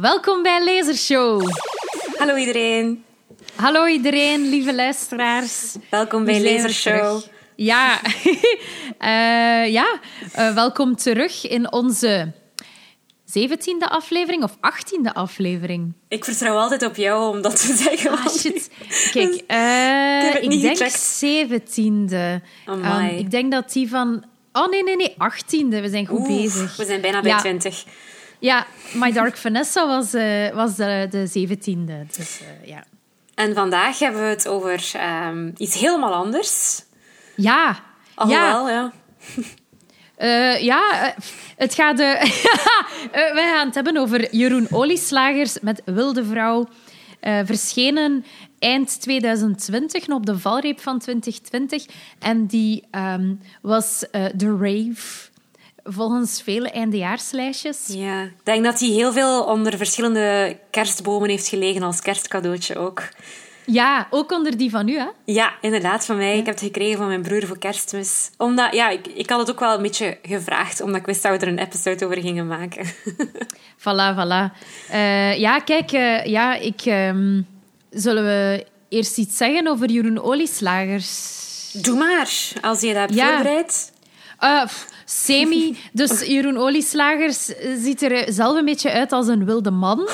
Welkom bij Lasershow. Hallo iedereen. Hallo iedereen, lieve luisteraars. Welkom bij Lasershow. Ja, uh, ja uh, welkom terug in onze zeventiende aflevering of achttiende aflevering. Ik vertrouw altijd op jou om dat te zeggen. Ah, shit. Kijk, uh, ik, ik denk zeventiende. Um, ik denk dat die van... Oh, nee, nee, nee, achttiende. We zijn goed bezig. We zijn bijna bij twintig. Ja. Ja, My Dark Vanessa was, uh, was de, de 17e. Dus, uh, ja. En vandaag hebben we het over um, iets helemaal anders. Ja. Alhoewel, ja. ja. Uh, ja, het gaat. Wij gaan het hebben over Jeroen Olieslagers met Wilde Vrouw. Verschenen eind 2020, nog op de valreep van 2020. En die um, was The Rave volgens vele eindejaarslijstjes. Ja, ik denk dat hij heel veel onder verschillende kerstbomen heeft gelegen als kerstcadeautje ook. Ja, ook onder die van u, hè? Ja, inderdaad, van mij. Ik heb het gekregen van mijn broer voor kerstmis. Omdat, ja, ik, ik had het ook wel een beetje gevraagd, omdat ik wist dat we er een episode over gingen maken. voilà, voilà. Uh, ja, kijk, uh, ja, ik... Um, zullen we eerst iets zeggen over Jeroen Olieslagers? Doe maar, als je dat hebt ja. voorbereid. Uh, semi. Dus Jeroen Olieslagers ziet er zelf een beetje uit als een wilde man.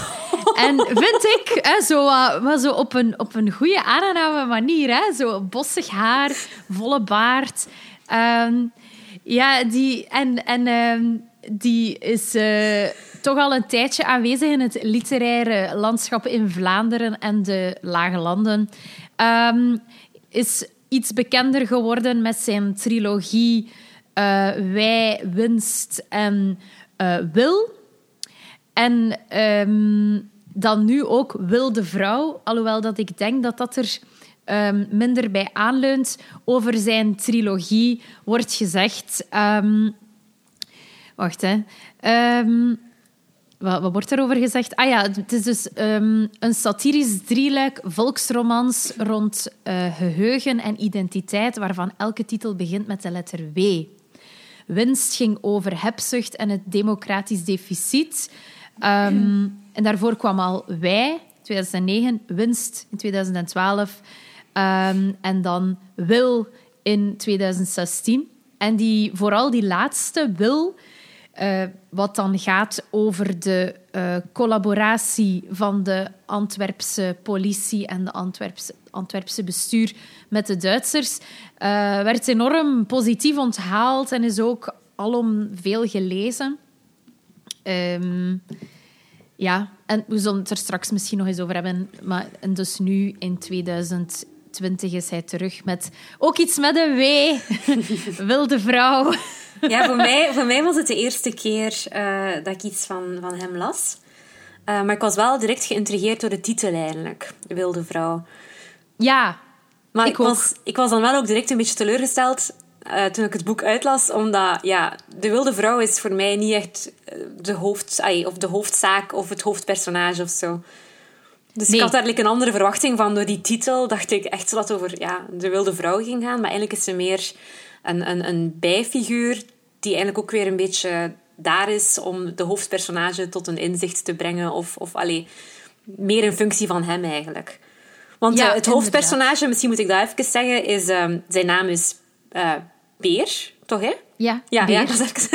En vind ik, hè, zo, maar zo op een, op een goede, aangename manier. Hè, zo bossig haar, volle baard. Um, ja, die... En, en um, die is... Toch al een tijdje aanwezig in het literaire landschap in Vlaanderen en de Lage Landen. Um, is iets bekender geworden met zijn trilogie uh, Wij, Winst en uh, Wil. En um, dan nu ook Wilde Vrouw, alhoewel dat ik denk dat dat er um, minder bij aanleunt. Over zijn trilogie wordt gezegd... Um, wacht, hè. Wat, wat, wordt erover gezegd? Ah ja, het is dus een satirisch drieluik volksromans rond uh, geheugen en identiteit, waarvan elke titel begint met de letter W. Winst ging over hebzucht en het democratisch deficit. Um, en daarvoor kwam al Wij, 2009, Winst in 2012 um, en dan Wil in 2016. En die, vooral die laatste, Wil... Uh, wat dan gaat over de uh, collaboratie van de Antwerpse politie en de Antwerpse, Antwerpse bestuur met de Duitsers, uh, werd enorm positief onthaald en is ook alom veel gelezen. Um, ja, en we zullen het er straks misschien nog eens over hebben. Maar, en dus nu, in 2020, is hij terug met ook iets met een W. Wilde vrouw. Ja, voor mij, voor mij was het de eerste keer uh, dat ik iets van, van hem las. Uh, maar ik was wel direct geïntrigeerd door de titel eigenlijk, Wilde Vrouw. Ja, maar ik, ik was, ik was dan wel ook direct een beetje teleurgesteld uh, toen ik het boek uitlas, omdat ja, de Wilde Vrouw is voor mij niet echt de, hoofd, ay, of de hoofdzaak of het hoofdpersonage of zo. Dus nee. ik had eigenlijk een andere verwachting van. Door die titel dacht ik echt dat het over ja, de Wilde Vrouw ging gaan, maar eigenlijk is ze meer een, een, een bijfiguur die eigenlijk ook weer een beetje daar is om de hoofdpersonage tot een inzicht te brengen. Of, of allee, meer een functie van hem eigenlijk. Want ja, uh, het hoofdpersonage, misschien moet ik dat even zeggen, is, um, zijn naam is uh, Beer, toch hè? Ja, ja, Beer. ja, dat is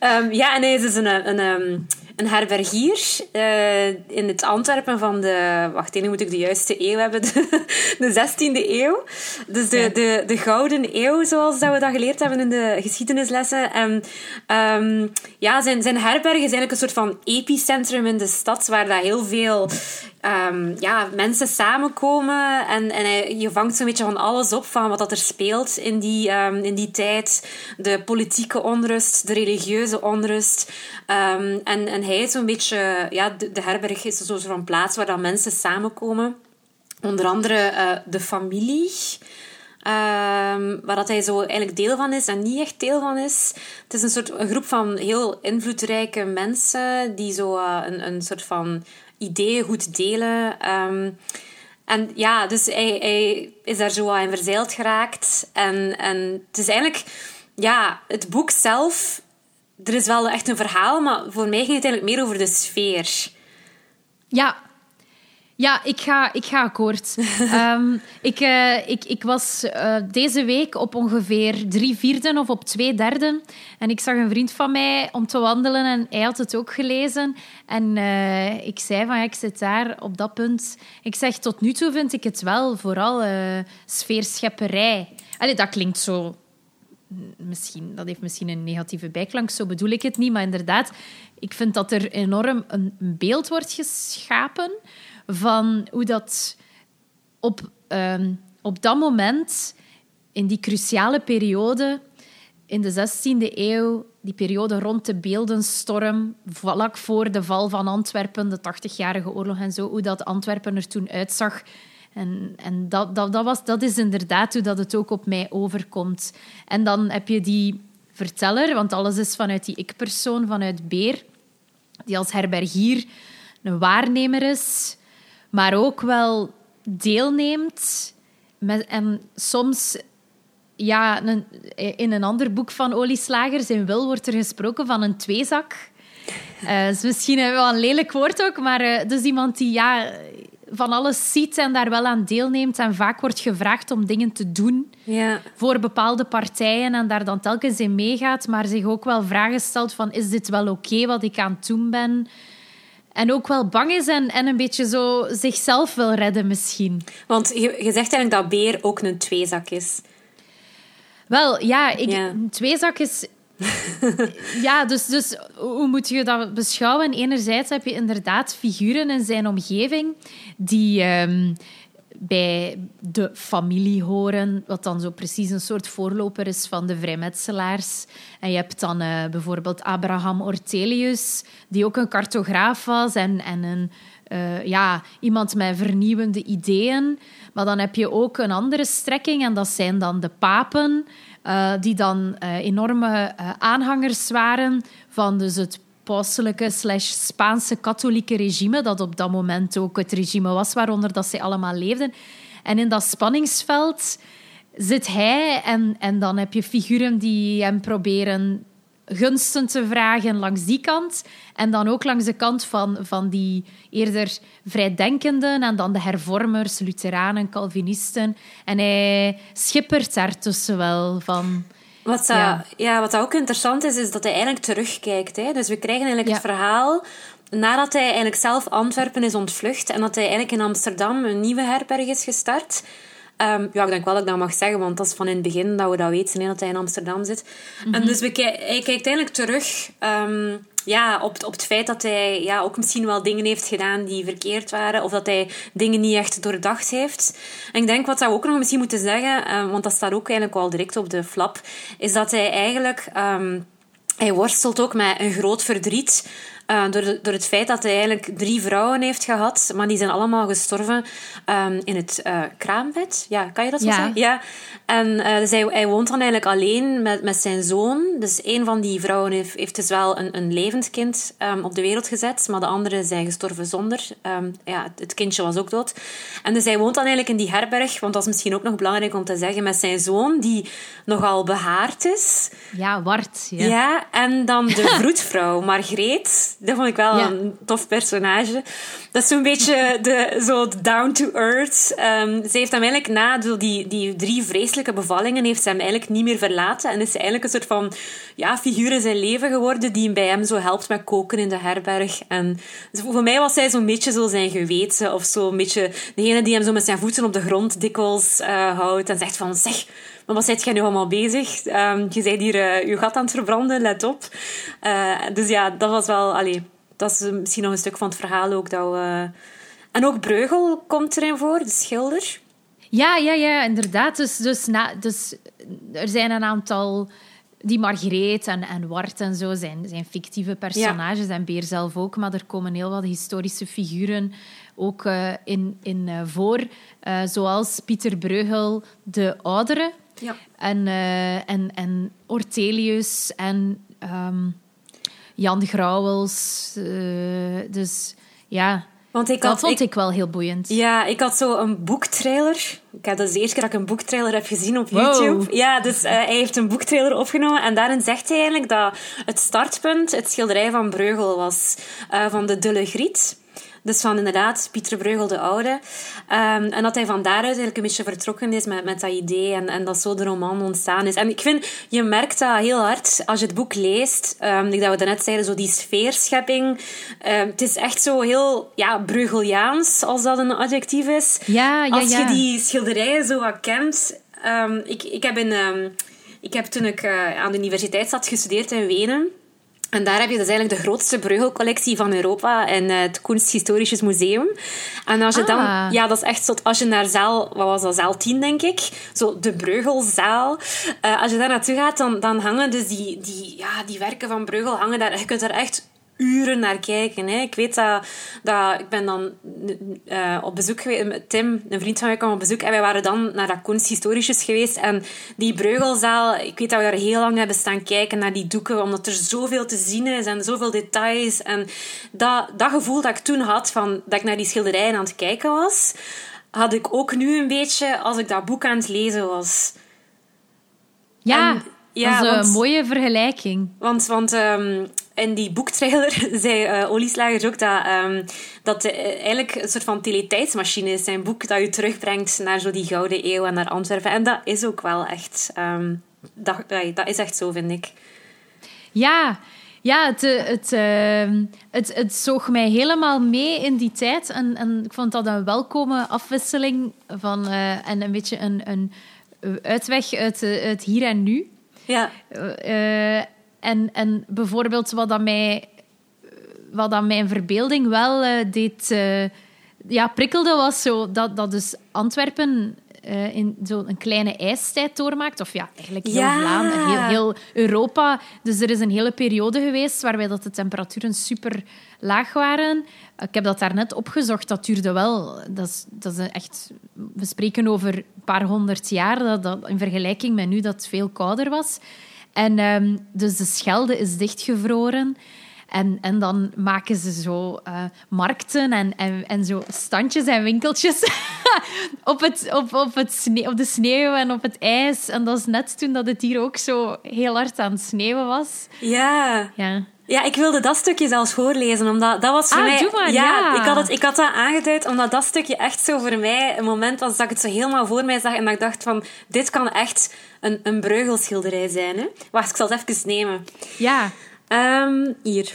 um, ja, en hij is dus een, een, een, een herbergier uh, in het Antwerpen van de... Wacht, nu moet ik de juiste eeuw hebben. De, de 16e eeuw. Dus de, ja. de, de Gouden Eeuw, zoals dat we dat geleerd hebben in de geschiedenislessen. En um, ja, zijn, zijn herberg is eigenlijk een soort van epicentrum in de stad, waar dat heel veel... Um, ja, mensen samenkomen en, en je vangt zo'n beetje van alles op van wat dat er speelt in die, um, in die tijd. De politieke onrust, de religieuze onrust. Um, en, en hij is zo'n beetje... Ja, de, herberg is zo'n van plaats waar dan mensen samenkomen. Onder andere uh, de familie... Um, waar dat hij zo eigenlijk deel van is en niet echt deel van is. Het is een soort een groep van heel invloedrijke mensen die zo uh, een, een soort van ideeën goed delen. Um, en ja, dus hij, hij is daar zo aan verzeild geraakt. En, en het is eigenlijk... Ja, het boek zelf... Er is wel echt een verhaal, maar voor mij ging het eigenlijk meer over de sfeer. Ja, ja, ik ga, ik ga akkoord. um, ik, uh, ik, ik was uh, deze week op ongeveer drie vierde of op twee derde. En ik zag een vriend van mij om te wandelen en hij had het ook gelezen. En uh, ik zei van, ja, ik zit daar op dat punt. Ik zeg, tot nu toe vind ik het wel vooral sfeerschepperij. Allee, dat klinkt zo... Misschien, dat heeft misschien een negatieve bijklank, zo bedoel ik het niet. Maar inderdaad, ik vind dat er enorm een beeld wordt geschapen van hoe dat op, uh, op dat moment, in die cruciale periode, in de 16e eeuw, die periode rond de beeldenstorm, vlak voor de val van Antwerpen, de 80-jarige oorlog en zo, hoe dat Antwerpen er toen uitzag. En, en dat, dat, dat, was, dat is inderdaad hoe dat het ook op mij overkomt. En dan heb je die verteller, want alles is vanuit die ik-persoon, vanuit Beer, die als herbergier een waarnemer is, maar ook wel deelneemt. En soms, ja, in een ander boek van Olieslagers, in Wil, wordt er gesproken van een tweezak. Uh, is misschien wel een lelijk woord ook, maar uh, dus iemand die ja, van alles ziet en daar wel aan deelneemt. En vaak wordt gevraagd om dingen te doen ja. voor bepaalde partijen en daar dan telkens in meegaat, maar zich ook wel vragen stelt van is dit wel oké wat ik aan het doen ben? En ook wel bang is en, en een beetje zo zichzelf wil redden misschien. Want je, je zegt eigenlijk dat beer ook een tweezak is. Wel, ja, ik, een tweezak is... ja, dus, dus hoe moet je dat beschouwen? Enerzijds heb je inderdaad figuren in zijn omgeving die... Um, bij de familie horen, wat dan zo precies een soort voorloper is van de vrijmetselaars. En je hebt dan uh, bijvoorbeeld Abraham Ortelius, die ook een cartograaf was en, en een, uh, ja, iemand met vernieuwende ideeën. Maar dan heb je ook een andere strekking, en dat zijn dan de papen, uh, die dan enorme aanhangers waren van dus het pauselijke slash Spaanse katholieke regime, dat op dat moment ook het regime was waaronder dat zij allemaal leefden. En in dat spanningsveld zit hij en, en dan heb je figuren die hem proberen gunsten te vragen langs die kant. En dan ook langs de kant van, van die eerder vrijdenkenden en dan de hervormers, Lutheranen, Calvinisten. En hij schippert daartussen wel van... Wat, dat, ja. wat dat ook interessant is, is dat hij eigenlijk terugkijkt. Hè? Dus we krijgen eigenlijk het verhaal nadat hij eigenlijk zelf Antwerpen is ontvlucht en dat hij eigenlijk in Amsterdam een nieuwe herberg is gestart. Um, ja, ik denk wel dat ik dat mag zeggen, want dat is van in het begin dat we dat weten, hè, dat hij in Amsterdam zit. En mhm. dus we hij kijkt eigenlijk terug um, ja, op, op het feit dat hij ja, ook misschien wel dingen heeft gedaan die verkeerd waren, of dat hij dingen niet echt doordacht heeft. En ik denk wat we ook nog misschien moeten zeggen, um, want dat staat ook eigenlijk wel direct op de flap, is dat hij eigenlijk... Hij worstelt ook met een groot verdriet. Uh, door, door het feit dat hij eigenlijk drie vrouwen heeft gehad, maar die zijn allemaal gestorven um, in het uh, kraambed. Ja, kan je dat zo zeggen? Ja. En uh, dus hij, hij, woont dan eigenlijk alleen met, met zijn zoon. Dus een van die vrouwen heeft, heeft dus wel een, een levend kind um, op de wereld gezet, maar de andere zijn gestorven zonder. Um, ja, het, het, kindje was ook dood. En dus hij woont dan eigenlijk in die herberg, want dat is misschien ook nog belangrijk om te zeggen, met zijn zoon, die nogal behaard is. Ja, wart. Ja, ja en dan de vroedvrouw, Margreet dat vond ik wel een tof personage. Dat is zo'n beetje de, zo down to earth. Um, ze heeft hem eigenlijk na die, die drie vreselijke bevallingen heeft ze hem eigenlijk niet meer verlaten. En is ze eigenlijk een soort van ja, figuur in zijn leven geworden die bij hem zo helpt met koken in de herberg. En voor mij was zij zo'n beetje zo zijn geweten. Of zo'n beetje degene die hem zo met zijn voeten op de grond dikwijls uh, houdt. En zegt van, zeg... Maar wat zijt jij nu allemaal bezig? Um, je bent hier uh, je gat aan het verbranden, let op. Uh, dus ja, dat was wel... Allee, dat is misschien nog een stuk van het verhaal ook. Dat we... En ook Breugel komt erin voor, de schilder. Ja, ja, ja, inderdaad. Dus, dus, na, dus er zijn een aantal... Die Margreet en, en Wart en zo zijn, zijn fictieve personages. En Beer zelf ook. Maar er komen heel wat historische figuren ook uh, in, in uh, voor. Uh, zoals Pieter Breugel de Oudere, ja. En, uh, en, en Ortelius en um, Jan Grauwels. Uh, dus ja, want ik had, dat vond ik, ik, wel heel boeiend. Ja, ik had zo een boektrailer. Ik heb dat de eerste keer dat ik een boektrailer heb gezien op YouTube. Ja, dus uh, hij heeft een boektrailer opgenomen. En daarin zegt hij eigenlijk dat het startpunt het schilderij van Breugel was. Uh, van de Dulle Griet. Dus van inderdaad Pieter Breugel de Oude. Ehm, en dat hij van daaruit eigenlijk een beetje vertrokken is met, met dat idee en, en dat zo de roman ontstaan is. En ik vind, je merkt dat heel hard als je het boek leest. Um, ik dat we daarnet zeiden, zo die sfeerschepping. Um, het is echt zo heel ja, Breugeliaans, als dat een adjectief is. Ja, ja, als ja. je die schilderijen zo wat kent. ik, ik, heb in, ik heb toen ik uh, aan de universiteit zat gestudeerd in Wenen. En daar heb je dus eigenlijk de grootste breugelcollectie van Europa in het Kunsthistorisch Museum. En als je dan... Ah. Ja, dat is echt zo... Als je naar zaal... Wat was dat? Zaal 10, denk ik. Zo de Breugelzaal. Uh, als je daar naartoe gaat, dan, dan hangen dus die, die, ja, die werken van Breugel hangen daar... Je kunt daar echt uren naar kijken. Hè. Ik weet dat, dat ik ben dan uh, op bezoek geweest. Tim, een vriend van mij, kwam op bezoek en wij waren dan naar dat kunsthistorisch geweest. En die Breugelzaal, ik weet dat we daar heel lang hebben staan kijken naar die doeken, omdat er zoveel te zien is en zoveel details. En dat, dat gevoel dat ik toen had, van, dat ik naar die schilderijen aan het kijken was, had ik ook nu een beetje als ik dat boek aan het lezen was. Ja, en, ja dat is want, een mooie vergelijking. Want, want um, in die boektrailer zei uh, Olieslager ook dat, um, dat uh, eigenlijk een soort van teletijdsmachine is. Zijn boek dat je terugbrengt naar zo die Gouden Eeuw en naar Antwerpen. En dat is ook wel echt... Um, dat, dat is echt zo, vind ik. Ja, ja het, het, uh, het, het zoog mij helemaal mee in die tijd. En, en ik vond dat een welkome afwisseling van, uh, en een beetje een, een uitweg uit het hier en nu. Ja. Uh, en, en bijvoorbeeld wat dat mij, wat dat mijn verbeelding wel uh, deed, uh, ja, prikkelde, was zo dat, dat dus Antwerpen uh, in zo'n kleine ijstijd doormaakt. Of ja, eigenlijk heel ja. Vlaanderen, heel, heel Europa. Dus er is een hele periode geweest waarbij dat de temperaturen super laag waren. Ik heb dat daarnet opgezocht. Dat duurde wel. Dat is, dat is echt... We spreken over een paar honderd jaar. Dat, dat, in vergelijking met nu dat het veel kouder was. En um, dus de Schelde is dichtgevroren. En, en dan maken ze zo uh, markten en, en, en zo standjes en winkeltjes op, het, op, op, het sneeuw, op de sneeuw en op het ijs. En dat is net toen dat het hier ook zo heel hard aan het sneeuwen was. Ja. Ja. Ja, ik wilde dat stukje zelfs voorlezen, omdat dat was voor ah, mij... Doe maar, ja, ja, Ik, had het, ik had dat aangeduid, omdat dat stukje echt zo voor mij een moment was dat ik het zo helemaal voor mij zag en dat ik dacht van, dit kan echt een, een breugelschilderij zijn. Hè? Wacht, ik zal het even nemen. Ja. Um, hier.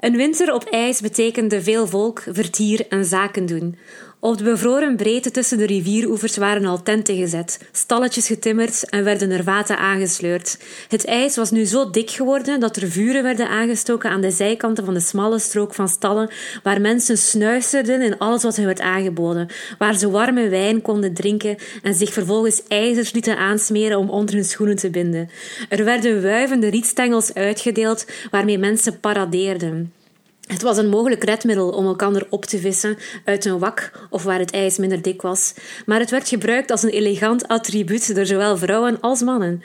Een winter op ijs betekende veel volk, vertier en zaken doen. Op de bevroren breedte tussen de rivieroevers waren al tenten gezet, stalletjes getimmerd en werden er vaten aangesleurd. Het ijs was nu zo dik geworden dat er vuren werden aangestoken aan de zijkanten van de smalle strook van stallen, waar mensen snuisterden in alles wat hen werd aangeboden, waar ze warme wijn konden drinken en zich vervolgens ijzers lieten aansmeren om onder hun schoenen te binden. Er werden wuivende rietstengels uitgedeeld waarmee mensen paradeerden. Het was een mogelijk redmiddel om elkander op te vissen uit een wak of waar het ijs minder dik was, maar het werd gebruikt als een elegant attribuut door zowel vrouwen als mannen.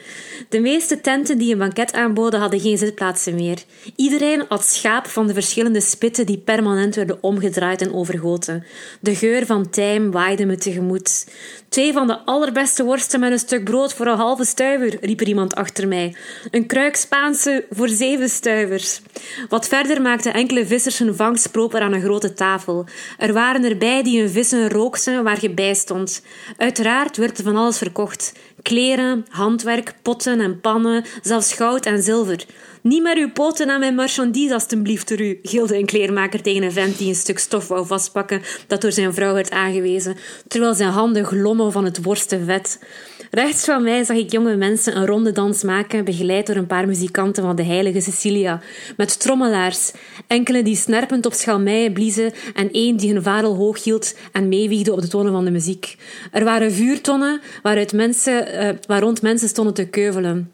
De meeste tenten die een banket aanboden hadden geen zitplaatsen meer. Iedereen at schaap van de verschillende spitten die permanent werden omgedraaid en overgoten. De geur van tijm waaide me tegemoet. Twee van de allerbeste worsten met een stuk brood voor een halve stuiver, riep er iemand achter mij. Een kruik Spaanse voor zeven stuivers. Wat verder maakte enkele vissers hun vangst proper aan een grote tafel. Er waren erbij die hun vissen rookten waar je bij stond. Uiteraard werd er van alles verkocht. Kleren, handwerk, potten en pannen, zelfs goud en zilver. Niet meer uw poten aan mijn marchandise, alstublieft, door u, gilde een kleermaker tegen een vent die een stuk stof wou vastpakken dat door zijn vrouw werd aangewezen, terwijl zijn handen glommen van het worstenvet. Rechts van mij zag ik jonge mensen een ronde dans maken, begeleid door een paar muzikanten van de heilige Cecilia, met trommelaars, enkele die snerpend op schalmeien bliezen en één die hun varel hoog hield en meewiegde op de tonen van de muziek. Er waren vuurtonnen waaruit mensen, uh, waar rond mensen stonden te keuvelen.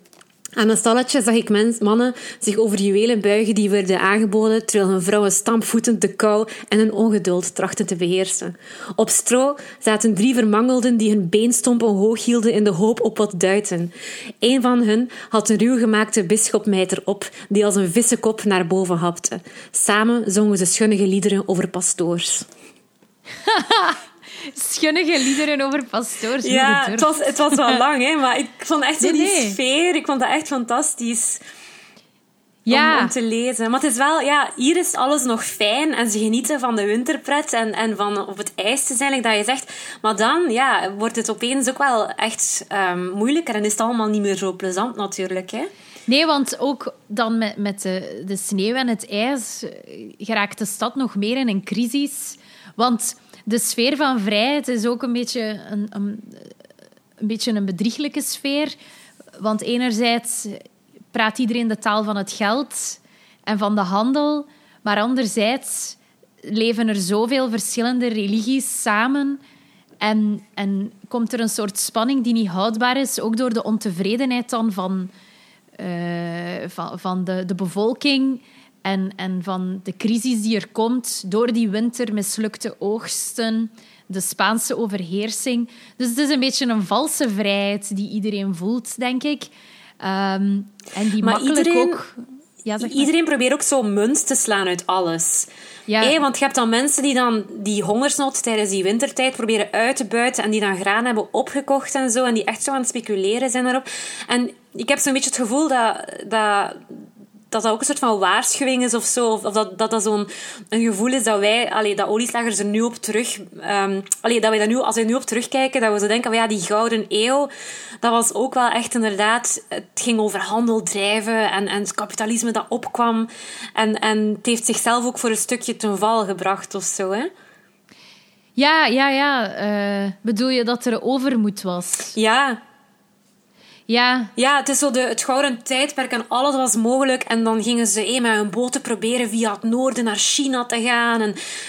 Aan een stalletje zag ik mannen zich over juwelen buigen die werden aangeboden, terwijl hun vrouwen stampvoetend de kou en hun ongeduld trachten te beheersen. Op stro zaten drie vermangelden die hun beenstompen hoog hielden in de hoop op wat duiten. Een van hen had een ruw gemaakte bisschopmijter op, die als een vissenkop naar boven hapte. Samen zongen ze schunnige liederen over pastoors. Schunnige liederen over pastoors. Ja, het was, het was wel lang, hè, maar ik vond echt zo Nee, die nee. sfeer, ik vond dat echt fantastisch. om, om, te lezen. Maar het is wel, ja, hier is alles nog fijn en ze genieten van de winterpret en, en van op het ijs te zijn, dat je zegt. Maar dan, ja, wordt het opeens ook wel echt um, moeilijker en is het allemaal niet meer zo plezant natuurlijk, hè. Nee, want ook dan met, met de, de sneeuw en het ijs geraakt de stad nog meer in een crisis. Want de sfeer van vrijheid is ook een beetje een, een, een, beetje een bedrieglijke sfeer. Want enerzijds praat iedereen de taal van het geld en van de handel, maar anderzijds leven er zoveel verschillende religies samen en, en komt er een soort spanning die niet houdbaar is, ook door de ontevredenheid dan van, uh, van, van de, de bevolking en, en van de crisis die er komt door die winter, mislukte oogsten, de Spaanse overheersing. Dus het is een beetje een valse vrijheid die iedereen voelt, denk ik. Um, en die maar makkelijk iedereen... ook... Ja, Iedereen probeert ook zo munt te slaan uit alles. Ja. want je hebt dan mensen die dan die hongersnood tijdens die wintertijd proberen uit te buiten en die dan graan hebben opgekocht en zo en die echt zo aan het speculeren zijn daarop. En ik heb zo'n beetje het gevoel dat, dat dat dat ook een soort van waarschuwing is of zo. Of, dat, dat dat zo'n een gevoel is dat wij, allee, dat olieslagers er nu op terug... Um, allee, dat wij dat nu, als we nu op terugkijken, dat we zo denken van ja, die gouden eeuw, dat was ook wel echt inderdaad... Het ging over handel drijven en, en het kapitalisme dat opkwam. En, en het heeft zichzelf ook voor een stukje ten val gebracht of zo, hè? Ja, ja, ja. Uh, bedoel je dat er overmoed was? Ja, ja. Ja, het is zo de, het gouden tijdperk en alles was mogelijk. En dan gingen ze eh, met hun boten proberen via het noorden naar China te gaan.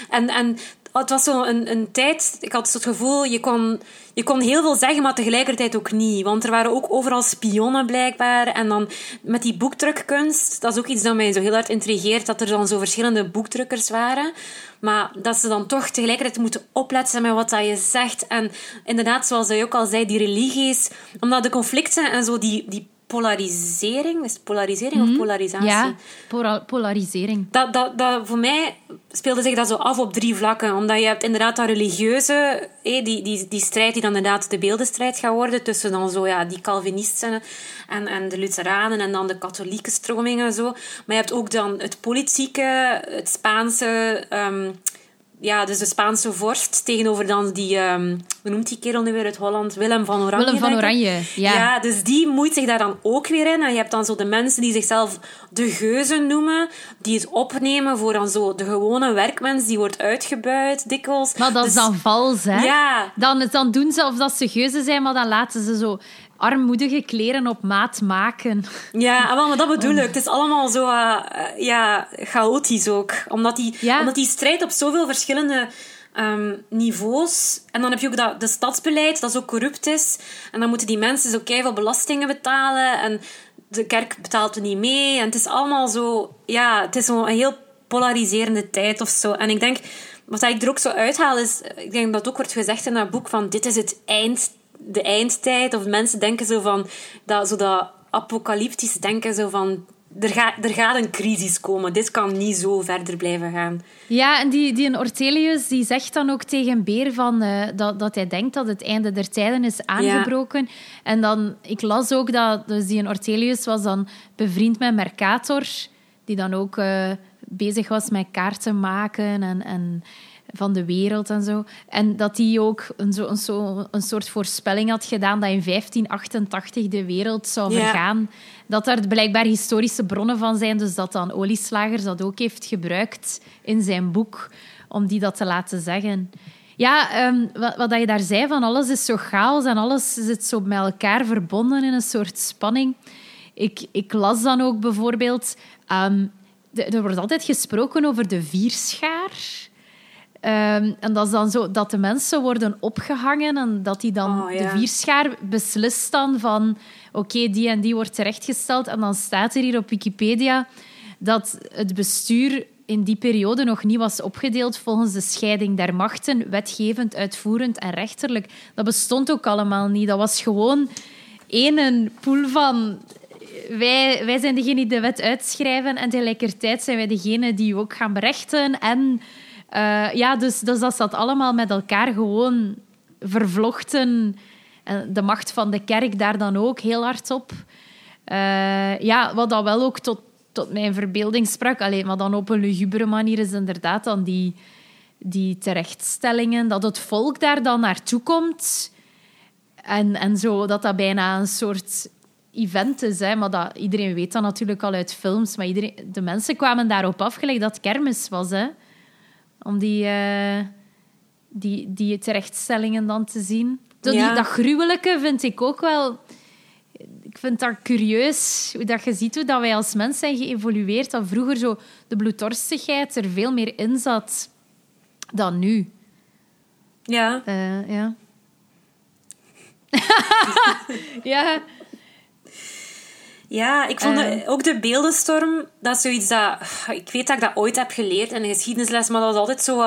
En, en het was zo een, een tijd, ik had het gevoel, je kon, je kon heel veel zeggen, maar tegelijkertijd ook niet. Want er waren ook overal spionnen blijkbaar. En dan met die boekdrukkunst, dat is ook iets dat mij zo heel hard intrigeert, dat er dan zo verschillende boekdrukkers waren. Maar dat ze dan toch tegelijkertijd moeten opletten met wat dat je zegt. En inderdaad, zoals je ook al zei, die religies, omdat de conflicten en zo, die, die polarisering. Is het polarisering of mhm. polarisatie? Ja, polarisering. Dat, dat, dat, voor mij speelde zich dat zo af op drie vlakken. Omdat je hebt inderdaad dat religieuze, die, die, die strijd die dan inderdaad de beeldenstrijd gaat worden tussen dan zo, ja, die Calvinisten en, en de Lutheranen en dan de katholieke stromingen en zo. Maar je hebt ook dan het politieke, het Spaanse... Um, ja, dus de Spaanse vorst tegenover dan die, um, hoe noemt die kerel nu weer uit Holland? Willem van Oranje. Willem van Oranje, ja. Ja, dus die moeit zich daar dan ook weer in. En je hebt dan zo de mensen die zichzelf de geuzen noemen, die het opnemen voor dan zo de gewone werkmens, die wordt uitgebuit dikwijls. Maar dat is dus dan vals, hè? Ja. Dan, dan doen ze of dat ze geuzen zijn, maar dan laten ze zo armoedige kleren op maat maken. Ja, maar dat bedoel ik. Het is allemaal zo uh, ja, chaotisch ook. Omdat die, omdat die strijd op zoveel verschillende um, niveaus... En dan heb je ook dat de stadsbeleid, dat zo corrupt is. En dan moeten die mensen zo keihard belastingen betalen. En de kerk betaalt er niet mee. En het is allemaal zo... Ja, het is zo een heel polariserende tijd of zo. En ik denk... Wat ik er ook zo uithaal is... Ik denk dat ook wordt gezegd in dat boek van... Dit is het eind de eindtijd. Of mensen denken zo van... Dat, zo dat apocalyptisch denken zo van... Er, gaat er gaat een crisis komen. Dit kan niet zo verder blijven gaan. Ja, en die, die Ortelius die zegt dan ook tegen Beer van, uh, dat, dat hij denkt dat het einde der tijden is aangebroken. En dan, ik las ook dat dus die Ortelius was dan bevriend met Mercator, die dan ook uh, bezig was met kaarten maken en, en van de wereld en zo. En dat hij ook een, zo, een, zo, een soort voorspelling had gedaan dat in 1588 de wereld zou vergaan. Dat daar blijkbaar historische bronnen van zijn, dus dat dan Olieslagers dat ook heeft gebruikt in zijn boek om die dat te laten zeggen. Ja, um, wat, wat je daar zei, van alles is zo chaos en alles zit zo met elkaar verbonden in een soort spanning. Ik, ik las dan ook bijvoorbeeld... Um, er wordt altijd gesproken over de vierschaar. Um, en dat is dan zo dat de mensen worden opgehangen en dat die dan oh, de vierschaar beslist dan van oké, die en die wordt terechtgesteld. En dan staat er hier op Wikipedia dat het bestuur in die periode nog niet was opgedeeld volgens de scheiding der machten, wetgevend, uitvoerend en rechterlijk. Dat bestond ook allemaal niet. Dat was gewoon één pool van wij, wij zijn degene die de wet uitschrijven en tegelijkertijd zijn wij degene die ook gaan berechten en uh, ja, dus, dus dat allemaal met elkaar gewoon vervlochten. En de macht van de kerk daar dan ook heel hard op. Uh, ja, wat dat wel ook tot, tot mijn verbeelding sprak. Alleen, maar dan op een lugubere manier is inderdaad dan die, die terechtstellingen, dat het volk daar dan naartoe komt. En, en zo, dat dat bijna een soort event is. Hè. Maar dat, iedereen weet dat natuurlijk al uit films. Maar iedereen, de mensen kwamen daarop afgelegd dat kermis was. Hè. Om die, uh, die, die terechtstellingen dan te zien. Die, dat gruwelijke vind ik ook wel... Ik vind dat curieus, hoe dat je ziet hoe dat wij als mens zijn geëvolueerd. Dat vroeger zo de bloeddorstigheid er veel meer in zat dan nu. Ja. Uh, ja. ja. Ja, ik vond uh. ook de beeldenstorm, dat is zoiets dat... Ik weet dat ik dat ooit heb geleerd in de geschiedenisles, maar dat was altijd zo...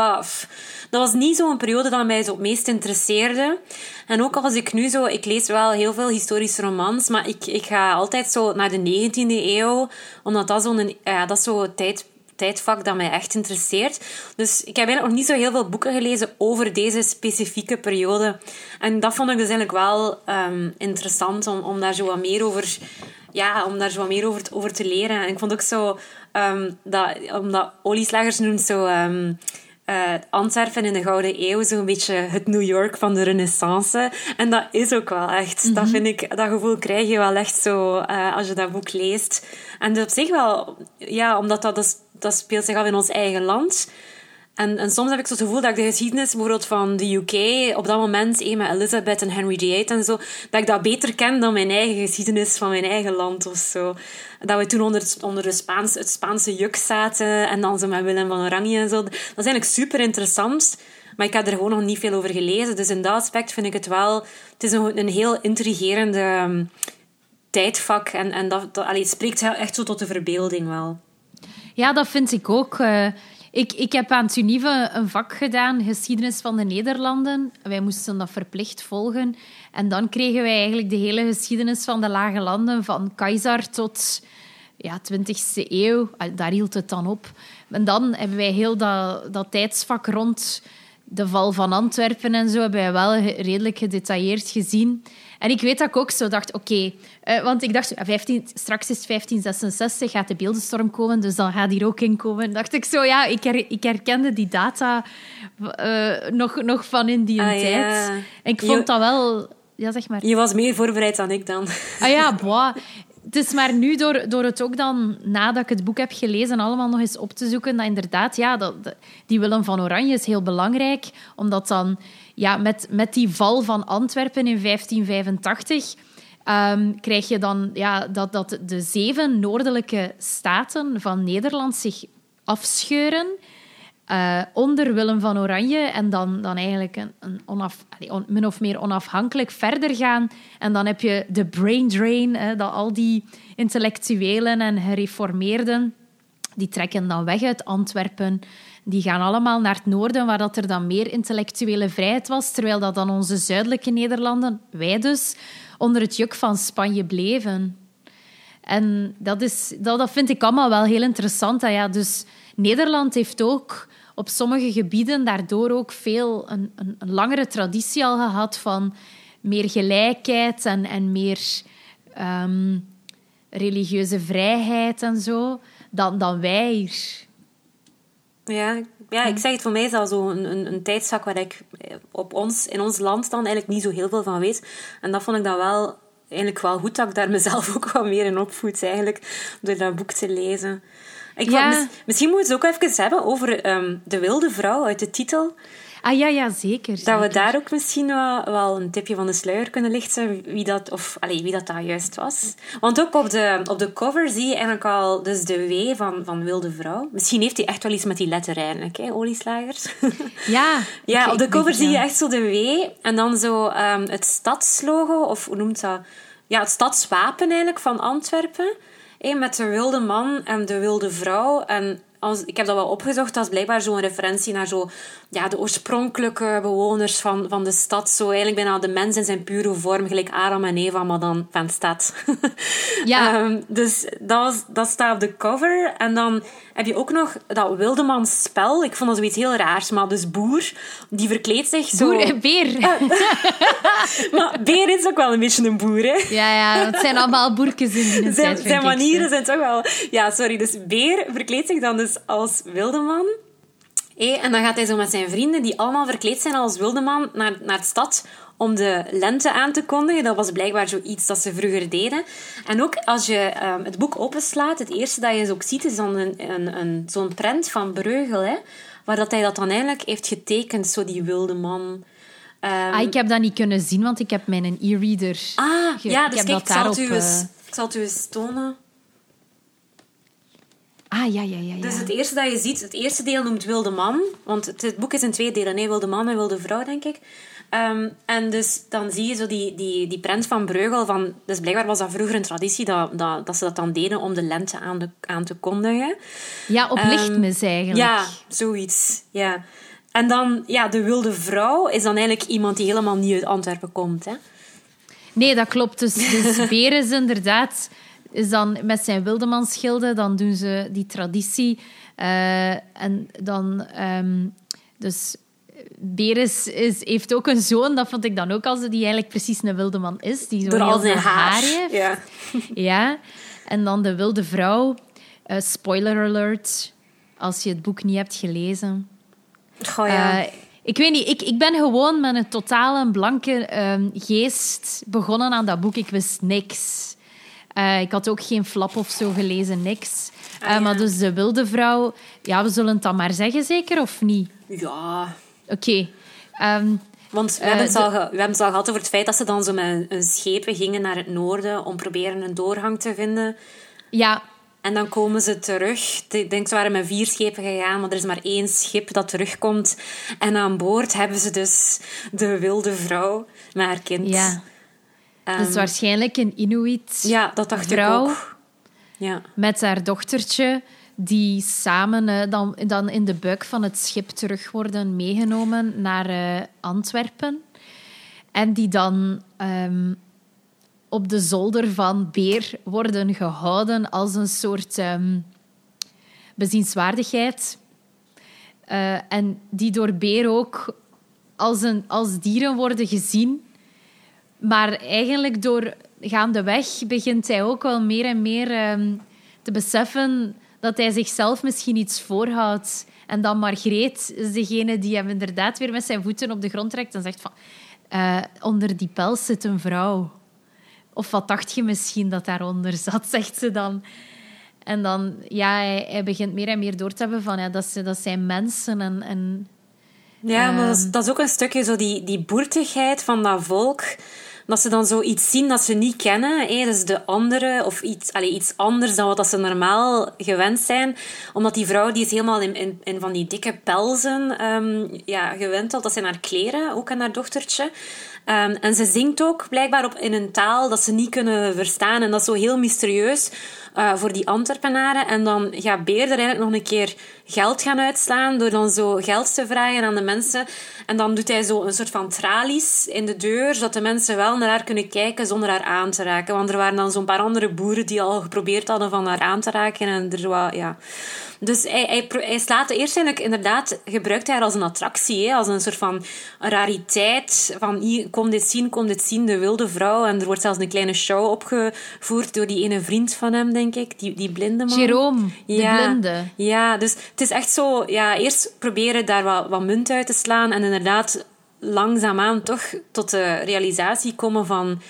dat was niet zo'n periode dat mij zo het meest interesseerde. En ook als ik nu zo... Ik lees wel heel veel historische romans, maar ik, ik ga altijd zo naar de 19e eeuw, omdat dat zo'n ja, dat zo tijd tijdvak dat mij echt interesseert. Dus ik heb eigenlijk nog niet zo heel veel boeken gelezen over deze specifieke periode. En dat vond ik dus eigenlijk wel um, interessant om, om daar zo wat meer over ja, om daar zo wat meer over, over te leren. En ik vond ook zo, um, dat, omdat olieslagers noemt zo um, uh, Antwerpen in de Gouden Eeuw zo'n beetje het New York van de Renaissance. En dat is ook wel echt. Dat mhm. vind ik, dat gevoel krijg je wel echt zo uh, als je dat boek leest. En dat op zich wel, ja, omdat dat, dat, dat speelt zich af in ons eigen land. En, en soms heb ik zo het gevoel dat ik de geschiedenis bijvoorbeeld van de UK op dat moment, eh, met Elizabeth en Henry VIII en zo, dat ik dat beter ken dan mijn eigen geschiedenis van mijn eigen land of zo. Dat we toen onder, onder de het Spaanse juk zaten en dan zo met Willem van Oranje en zo. Dat is eigenlijk super interessant. Maar ik heb er gewoon nog niet veel over gelezen. Dus in dat aspect vind ik het wel... Het is een, een heel intrigerende um, tijdvak. En, en dat, het spreekt echt zo tot de verbeelding wel. Ja, dat vind ik ook. Uh, ik, ik heb aan Tunive een vak gedaan, geschiedenis van de Nederlanden. Wij moesten dat verplicht volgen. En dan kregen wij eigenlijk de hele geschiedenis van de lage landen, van Keizer tot ja, 20e eeuw. Daar hield het dan op. En dan hebben wij heel dat, dat tijdsvak rond de val van Antwerpen en zo hebben wij wel redelijk gedetailleerd gezien. En ik weet dat ik ook zo dacht, oké, uh, want ik dacht, 15, straks is 1566, gaat de beeldenstorm komen, dus dan gaat hier ook in komen. dacht ik zo, ja, ik, her, ik herkende die data uh, nog, nog van in die ah, tijd. Ja. En ik vond je, dat wel... Ja, zeg maar. Je was meer voorbereid dan ik dan. Ah ja, boah het is maar nu door, door het ook dan, nadat ik het boek heb gelezen, allemaal nog eens op te zoeken, dat inderdaad, ja, dat, die Willem van Oranje is heel belangrijk, omdat dan ja, met, met die val van Antwerpen in 1585 um, ehm, krijg je dan ja, dat, dat de zeven noordelijke staten van Nederland zich afscheuren uh, onder Willem van Oranje en dan, dan eigenlijk een, een onaf, on, min of meer onafhankelijk verder gaan. En dan heb je de brain drain, hè, dat al die intellectuelen en gereformeerden, die trekken dan weg uit Antwerpen. Die gaan allemaal naar het noorden, waar dat er dan meer intellectuele vrijheid was, terwijl dat dan onze zuidelijke Nederlanden, wij dus, onder het juk van Spanje bleven. En dat, is, dat, dat vind ik allemaal wel heel interessant. Ja, dus Nederland heeft ook op sommige gebieden daardoor ook veel een, een, een langere traditie al gehad van meer gelijkheid en, en meer um, religieuze vrijheid en zo dan, dan wij hier. Ja, ja, ik zeg het, voor mij is dat zo een, een, een tijdzak waar ik op ons, in ons land dan eigenlijk niet zo heel veel van weet. En dat vond ik dan wel eigenlijk wel goed dat ik daar mezelf ook wat meer in opvoed, eigenlijk, door dat boek te lezen. Ik ja. misschien moeten we het ook even hebben over um, de wilde vrouw uit de titel. Ah ja, ja zeker, Dat we daar ook misschien wel, wel, een tipje van de sluier kunnen lichten wie dat, of, allez, wie dat daar juist was. Want ook op de, op de cover zie je eigenlijk al dus de W van, van Wilde Vrouw. Misschien heeft hij echt wel iets met die letter eigenlijk, hè, olieslagers. Ja. ja, op de cover zie je echt zo de W en dan zo um, het stadslogo, of hoe noemt dat? Ja, het stadswapen eigenlijk van Antwerpen met de wilde man en de wilde vrouw. En als, ik heb dat wel opgezocht, dat is blijkbaar zo'n referentie naar zo, ja, de oorspronkelijke bewoners van, van de stad. Zo eigenlijk bijna de mens in zijn pure vorm, gelijk Adam en Eva, maar dan van stad. Ja. Ehm, dus dat, dat staat op de cover. En dan heb je ook nog dat Wildemans spel. Ik vond dat zoiets heel raars. Maar dus Boer, die verkleedt zich zo... Boer en beer. Maar Beer is ook wel een beetje een boer, hè? Ja, ja, het zijn allemaal boerkes in die Zijn, zijn manieren zijn toch wel... Ja, sorry. Dus Beer verkleedt zich dan dus als wildeman. Hé, en dan gaat hij zo met zijn vrienden, die allemaal verkleed zijn als wildeman, naar, naar de stad om de lente aan te kondigen. Dat was blijkbaar zoiets dat ze vroeger deden. En ook als je ehm, het boek openslaat, het eerste dat je ook ziet, is dan een, een, een, zo'n prent van Breugel, hè, waar dat hij dat dan eigenlijk heeft getekend, zo die wildeman. Ehm, Ah, ik heb dat niet kunnen zien, want ik heb mijn e-reader. ah, ja, ik dus kijk, dat ik zal, daarop, u eens, eh, ik zal het u eens tonen. Ah, ja, ja, ja. ja. Dus het eerste dat je ziet, het eerste deel noemt Wilde Man. Want het, het boek is in twee delen. Nee, Wilde Man en Wilde Vrouw, denk ik. Ehm, en dus dan zie je zo die, die, die prent van Breugel. Van, dus blijkbaar was dat vroeger een traditie dat, dat, dat ze dat dan deden om de lente aan, de, aan te kondigen. Ja, op Ehm, lichtmis eigenlijk. Ja, zoiets. Ja. En dan, ja, de Wilde Vrouw is dan eigenlijk iemand die helemaal niet uit Antwerpen komt. Hè? Nee, dat klopt. Dus, dus Beer is inderdaad... Is dan met zijn wildemansschilden, dan doen ze die traditie. eh, en dan... ehm, dus Beres is, heeft ook een zoon, dat vond ik dan ook als die eigenlijk precies een wildeman is. Die zo al zijn haar. heeft. Ja. Ja. En dan de wilde vrouw. Eh, spoiler alert, als je het boek niet hebt gelezen. Goh, ja. Eh, ik weet niet, ik, ik ben gewoon met een totale blanke ehm, geest begonnen aan dat boek. Ik wist niks. Eh, ik had ook geen flap of zo gelezen, niks. Eh, Ah, ja. Maar dus de wilde vrouw, ja, we zullen het dan maar zeggen, zeker of niet? ja. Oké. Ehm, Want we, Eh, hebben het de- al ge- we hebben het al gehad over het feit dat ze dan zo met een, een schepen gingen naar het noorden om proberen een doorgang te vinden. ja, En dan komen ze terug. Ik denk, ze waren met vier schepen gegaan, maar er is maar één schip dat terugkomt. En aan boord hebben ze dus de wilde vrouw met haar kind. ja. Ehm, dus waarschijnlijk een Inuit ja, dat dacht vrouw. ik ook. Ja. met haar dochtertje, die samen eh, dan, dan in de buik van het schip terug worden meegenomen naar eh, Antwerpen. En die dan ehm, op de zolder van Beer worden gehouden als een soort ehm, bezienswaardigheid. Eh, en die door Beer ook als, een, als dieren worden gezien. Maar eigenlijk door gaandeweg begint hij ook wel meer en meer ehm, te beseffen dat hij zichzelf misschien iets voorhoudt. En dan Margreet is degene die hem inderdaad weer met zijn voeten op de grond trekt en zegt van... "Eh, onder die pels zit een vrouw. Of wat dacht je misschien dat daaronder zat, zegt ze dan. En dan, ja, hij, hij begint meer en meer door te hebben van... Ja, dat, ze, dat zijn mensen en... en Ja, maar dat is, Ehm. dat is ook een stukje zo die, die boertigheid van dat volk. Dat ze dan zoiets zien dat ze niet kennen. Dus de andere, of iets, allez, iets anders dan wat dat ze normaal gewend zijn. Omdat die vrouw die is helemaal in van die dikke pelzen ehm, ja, gewend. Al dat zijn haar kleren, ook aan haar dochtertje. Ehm, en ze zingt ook blijkbaar op, in een taal dat ze niet kunnen verstaan. En dat is zo heel mysterieus eh, voor die Antwerpenaren. En dan gaat Beer er eigenlijk nog een keer geld gaan uitslaan door dan zo geld te vragen aan de mensen. En dan doet hij zo een soort van tralies in de deur, zodat de mensen wel naar haar kunnen kijken zonder haar aan te raken. Want er waren dan zo'n paar andere boeren die al geprobeerd hadden van haar aan te raken. En er was, ja... Dus hij, hij, hij slaat eerst eigenlijk inderdaad, gebruikt hij haar als een attractie, hè, als een soort van rariteit. Van hier, kom dit zien, kom dit zien, de wilde vrouw. En er wordt zelfs een kleine show opgevoerd door die ene vriend van hem, denk ik, die, die blinde man. Jerome, de blinde. Ja, dus het is echt zo, ja, eerst proberen daar wat, wat munt uit te slaan en inderdaad langzaamaan toch tot de realisatie komen van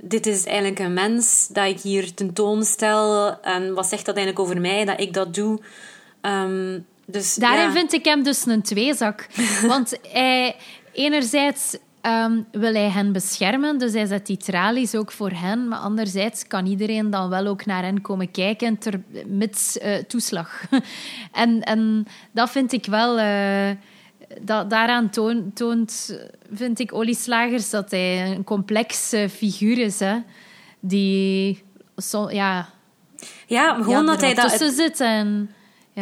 dit is eigenlijk een mens dat ik hier tentoonstel en wat zegt dat eigenlijk over mij dat ik dat doe. Ehm, dus, Daarin ja. vind ik hem dus een tweezak. Want hij, enerzijds ehm, wil hij hen beschermen, dus hij zet die tralies ook voor hen. Maar anderzijds kan iedereen dan wel ook naar hen komen kijken, ter, mits eh, toeslag. en, en dat vind ik wel... eh, dat, daaraan toon- toont, vind ik, Olie Slagers dat hij een complexe figuur is. Hè, die... Zo, ja, Ja, gewoon ja, dat hij er dat... tussen zit en...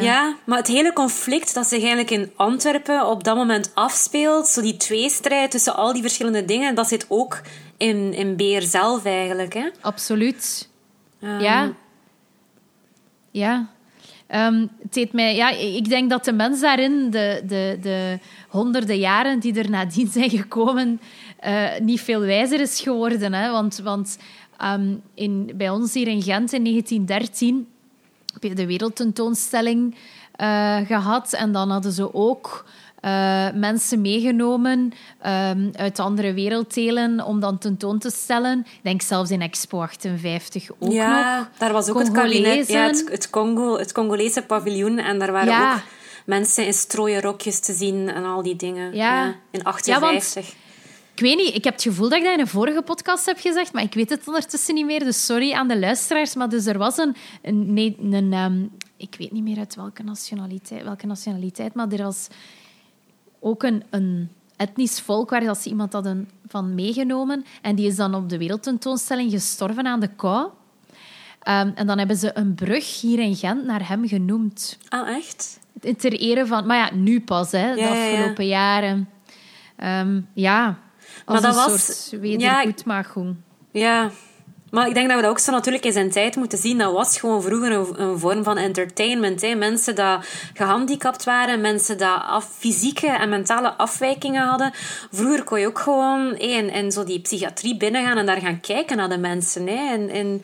Ja. maar het hele conflict dat zich eigenlijk in Antwerpen op dat moment afspeelt, zo die tweestrijd tussen al die verschillende dingen, dat zit ook in, in Beer zelf eigenlijk. Hè? Absoluut. Ja. Ja. Um, het mij, ja, ik denk dat de mens daarin, de, de, de honderden jaren die er nadien zijn gekomen, uh, niet veel wijzer is geworden. Hè? Want, want um, in, bij ons hier in Gent in 1913 heb je de wereldtentoonstelling uh, gehad. En dan hadden ze ook uh, mensen meegenomen um, uit andere werelddelen om dan tentoon te stellen. Ik denk zelfs in Expo 58 ook ja, nog. daar was ook het kabinet, ja, het, het, Congo, het Congolese paviljoen. En daar waren ja. ook mensen in strooien rokjes te zien en al die dingen. Ja. ja in 58. Ik weet niet, ik heb het gevoel dat ik dat in een vorige podcast heb gezegd, maar ik weet het ondertussen niet meer. Dus sorry aan de luisteraars. Maar dus er was een... een, nee, een um, ik weet niet meer uit welke nationaliteit, welke nationaliteit, maar er was ook een, een etnisch volk waar dat ze iemand hadden van meegenomen. En die is dan op de wereldtentoonstelling gestorven aan de kou. Um, en dan hebben ze een brug hier in Gent naar hem genoemd. Ah, echt? Ter ere van... Maar ja, nu pas, hè, ja, de afgelopen ja, ja. jaren. Um, ja, maar dat een was, soort wedergoedmaking. Ja, maar ik denk dat we dat ook zo natuurlijk in zijn tijd moeten zien. Dat was gewoon vroeger een, een vorm van entertainment. Hè. Mensen die gehandicapt waren, mensen die af, fysieke en mentale afwijkingen hadden. Vroeger kon je ook gewoon in, zo die psychiatrie binnengaan en daar gaan kijken naar de mensen. Hè. En, en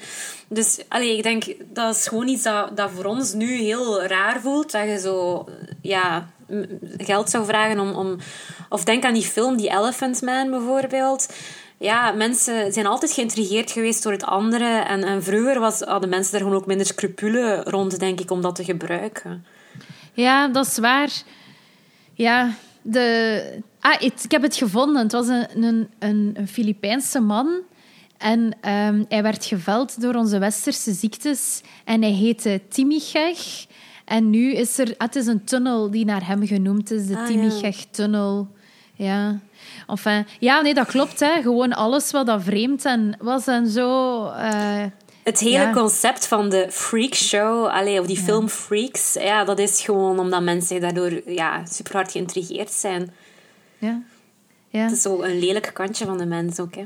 dus allee, ik denk dat is gewoon iets dat, dat voor ons nu heel raar voelt. Dat je zo ja, geld zou vragen om, om. Of denk aan die film, die Elephant Man bijvoorbeeld ja, mensen zijn altijd geïntrigeerd geweest door het andere. En, en vroeger was, hadden mensen daar gewoon ook minder scrupulen rond, denk ik, om dat te gebruiken. Ja, dat is waar. Ja, de... Ah, ik heb het gevonden. Het was een, een, een, Filipijnse man. En um, hij werd geveld door onze westerse ziektes. En hij heette Timicheg. En nu is er... Het is een tunnel die naar hem genoemd is. De ah, Timicheg-tunnel. Ja. Enfin, ja, nee, dat klopt. Hè. Gewoon alles wat dat vreemd en was en zo. Uh, het hele concept van de freak show, of die ja. film Freaks, ja, dat is gewoon omdat mensen daardoor ja, super hard geïntrigeerd zijn. Ja. ja. Het is zo een lelijk kantje van de mens ook. Hè.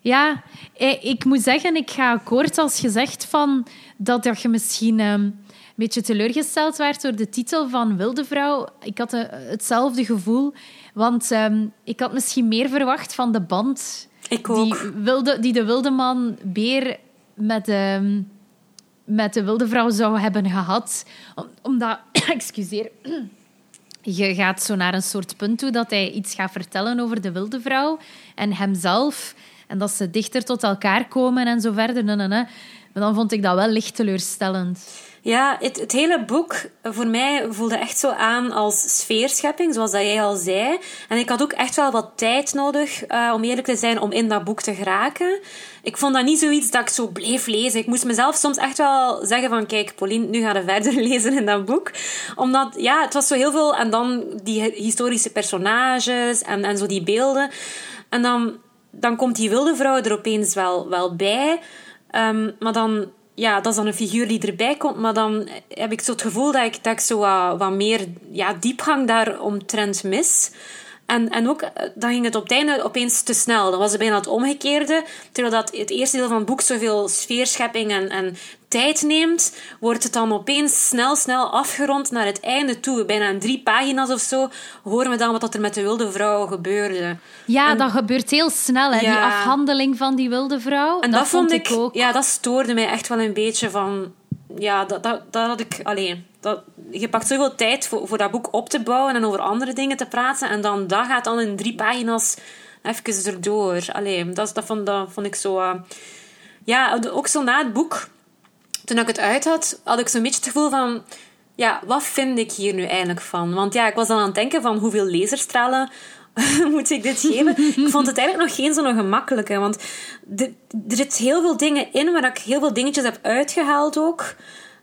Ja, eh, ik moet zeggen, ik ga akkoord als je zegt van dat je misschien um, een beetje teleurgesteld werd door de titel van Wilde Vrouw. Ik had uh, hetzelfde gevoel. Want um, ik had misschien meer verwacht van de band ik ook. Die, wilde, die de wilde man Beer met, um, met de wilde vrouw zou hebben gehad. Om, omdat, excuseer, je gaat zo naar een soort punt toe dat hij iets gaat vertellen over de wilde vrouw en hemzelf. En dat ze dichter tot elkaar komen en zo verder. Nee, nee, nee. Maar dan vond ik dat wel licht teleurstellend. Ja, het, het, hele boek voor mij voelde echt zo aan als sfeerschepping, zoals dat jij al zei. En ik had ook echt wel wat tijd nodig, uh, om eerlijk te zijn, om in dat boek te geraken. Ik vond dat niet zoiets dat ik zo bleef lezen. Ik moest mezelf soms echt wel zeggen van, kijk, Pauline, nu ga je verder lezen in dat boek. Omdat, ja, het was zo heel veel... En dan die historische personages en, en zo die beelden. En dan, dan komt die wilde vrouw er opeens wel, wel bij... Um, maar dan ja, dat is dan een figuur die erbij komt, maar dan heb ik zo het gevoel dat ik, dat ik zo wat, wat meer ja, diepgang daar omtrent mis. En, en ook, eh, dan ging het op het einde opeens te snel. Dan was het bijna het omgekeerde. Terwijl dat het eerste deel van het boek zoveel sfeerschepping en, en tijd neemt, wordt het dan opeens snel, snel afgerond naar het einde toe. Bijna in drie pagina's of zo horen we dan wat er met de wilde vrouw gebeurde. Ja, dat gebeurt heel snel, hè, die afhandeling van die wilde vrouw. En dat, vond ik, ook. Ja, dat stoorde mij echt wel een beetje van... Ja, dat, dat, dat had ik... Alleen, dat, je pakt zoveel tijd voor, voor dat boek op te bouwen en over andere dingen te praten. En dan dat gaat dan in drie pagina's even erdoor. Allee, dat, dat, vond, dat vond ik zo... Uh, ja, ook zo na het boek toen ik het uit had, had ik zo'n beetje het gevoel van... Ja, wat vind ik hier nu eigenlijk van? Want ja, ik was dan aan het denken van hoeveel laserstralen moet ik dit geven? ik vond het eigenlijk nog geen zo'n gemakkelijke. Want er zitten heel veel dingen in waar ik heel veel dingetjes heb uitgehaald ook.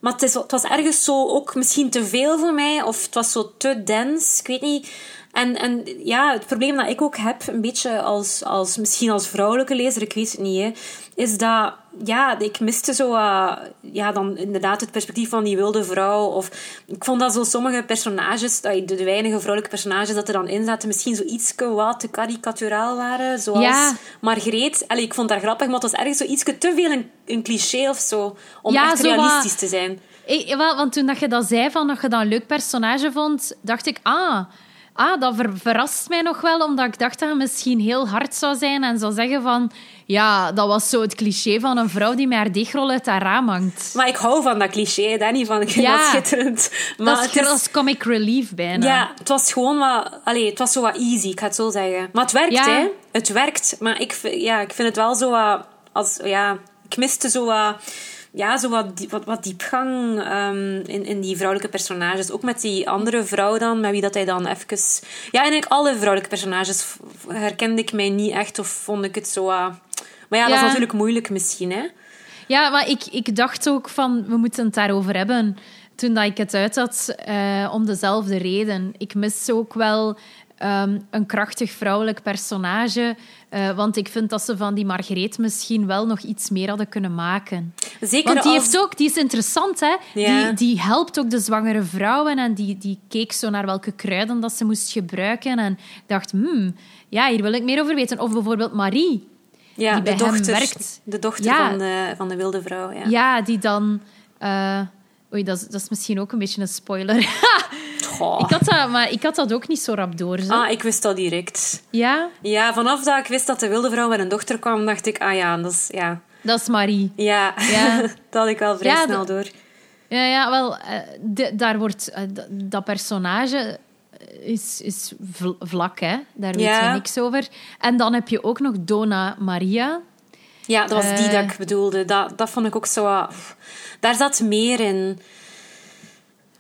Maar het, is, het was ergens zo ook misschien te veel voor mij. Of het was zo te dens. Ik weet niet. En, en ja, het probleem dat ik ook heb, een beetje als, als misschien als vrouwelijke lezer, ik weet het niet, hè, is dat ja, ik miste zo uh, ja, dan inderdaad het perspectief van die wilde vrouw. Of ik vond dat zo sommige personages, de, de weinige vrouwelijke personages dat er dan in zaten, misschien zo iets wat te karikaturaal waren. Zoals ja. Margreet. Allee, ik vond dat grappig, maar het was ergens zo iets te veel een, een cliché of zo. Om echt realistisch te zijn. Ik, wel, want toen dat je dat zei, van dat je dat een leuk personage vond, dacht ik, ah Ah, dat verrast mij nog wel, omdat ik dacht dat hij misschien heel hard zou zijn en zou zeggen van... Ja, dat was zo het cliché van een vrouw die met haar deegrol uit haar raam hangt. Maar ik hou van dat cliché, niet van. Ik vind ja, dat schitterend. Maar dat is, het is comic relief bijna. Ja, het was gewoon wat... Allee, het was zo wat easy, ik ga het zo zeggen. Maar het werkt, hè. Het werkt. Maar ik, ja, ik vind het wel zo wat... Als, ja, ik miste zo wat ja, zo wat, wat, wat diepgang um, in, in die vrouwelijke personages. Ook met die andere vrouw dan, met wie dat hij dan even... Ja, eigenlijk alle vrouwelijke personages herkende ik mij niet echt of vond ik het zo... Uh... Maar ja, dat is natuurlijk moeilijk misschien, hè. Ja, maar ik, ik dacht ook van, we moeten het daarover hebben. Toen dat ik het uit had, uh, om dezelfde reden. Ik mis ook wel Ehm, een krachtig vrouwelijk personage. Uh, want ik vind dat ze van die Margreet misschien wel nog iets meer hadden kunnen maken. Zeker want die, heeft ook, die is interessant, hè? Die, die helpt ook de zwangere vrouwen en die, die keek zo naar welke kruiden dat ze moest gebruiken. En dacht, hmm, ja, hier wil ik meer over weten. Of bijvoorbeeld Marie. Ja, die bij de dochter, werkt. De dochter van, de, van de wilde vrouw. Ja, ja die dan... Uh, oei, dat is, dat is misschien ook een beetje een spoiler. Ik had dat, maar ik had dat ook niet zo rap door. Zo. Ah, ik wist dat direct. Ja? Ja, vanaf dat ik wist dat de wilde vrouw met een dochter kwam, dacht ik, ah ja, dat is... Ja. Dat is Marie. Ja, ja. dat had ik wel vrij snel door. Ja, ja wel, eh, daar wordt... Eh, dat personage is, is vlak, hè. Daar weet je niks over. En dan heb je ook nog Dona Maria. Ja, dat was die dat ik eh, bedoelde. Dat, dat vond ik ook zo... Daar zat meer in.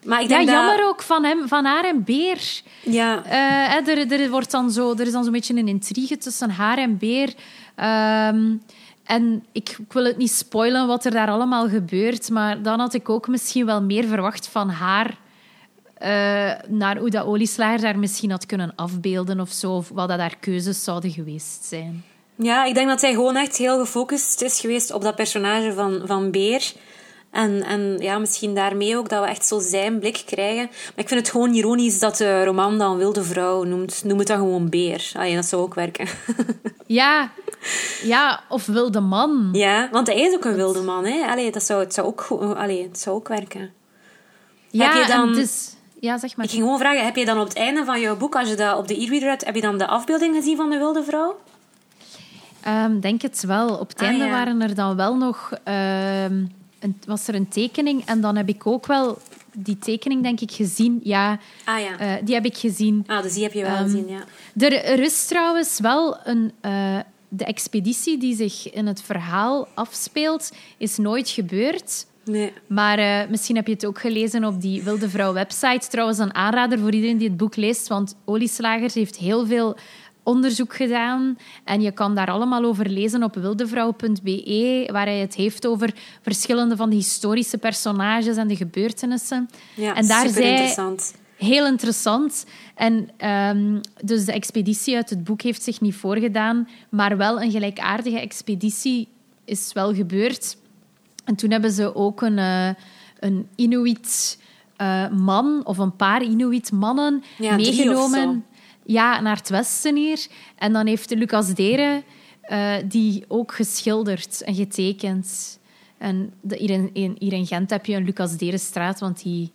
Maar ik denk ja, jammer ook van, hem, van haar en Beer. Ja. Uh, er, er, wordt dan zo, er is dan zo'n beetje een intrigue tussen haar en Beer. Um, en ik, ik, wil het niet spoilen wat er daar allemaal gebeurt, maar dan had ik ook misschien wel meer verwacht van haar. Uh, naar hoe dat olieslager daar misschien had kunnen afbeelden of zo, of wat dat haar keuzes zouden geweest zijn. Ja, ik denk dat hij gewoon echt heel gefocust is geweest op dat personage van, van Beer. En, en ja, misschien daarmee ook dat we echt zo zijn blik krijgen. Maar ik vind het gewoon ironisch dat de roman dan Wilde Vrouw noemt. Noem het dan gewoon Beer. Allee, dat zou ook werken. Ja, ja of Wilde Man. Ja, want hij is ook een wilde man. Hè? Allee, dat zou, het, zou ook, allee, het zou ook werken. Ja, heb je dan... Dus, ja, zeg maar. Ik ging gewoon vragen, heb je dan op het einde van jouw boek, als je dat op de e-reader hebt, heb je dan de afbeelding gezien van de wilde vrouw? Um, denk het wel. Op het ah, einde waren er dan wel nog... Um, was er een tekening en dan heb ik ook wel die tekening, denk ik, gezien. Ja, ah, ja. Uh, die heb ik gezien. Ah, dus die heb je wel um, gezien, ja. Er, is trouwens wel een... Uh, de expeditie die zich in het verhaal afspeelt, is nooit gebeurd. Nee. Maar uh, misschien heb je het ook gelezen op die Wilde Vrouw website. Trouwens, een aanrader voor iedereen die het boek leest, want Olieslagers heeft heel veel onderzoek gedaan. En je kan daar allemaal over lezen op wildevrouw.be, waar hij het heeft over verschillende van de historische personages en de gebeurtenissen. Ja, en daar super interessant. Heel interessant. En um, dus de expeditie uit het boek heeft zich niet voorgedaan, maar wel een gelijkaardige expeditie is wel gebeurd. En toen hebben ze ook een, uh, een Inuit uh, man of een paar Inuit mannen ja, meegenomen ja, naar het westen hier. En dan heeft Lucas Deren uh, die ook geschilderd en getekend. En de, hier, in, hier in Gent heb je een Lucas Derenstraat, want die,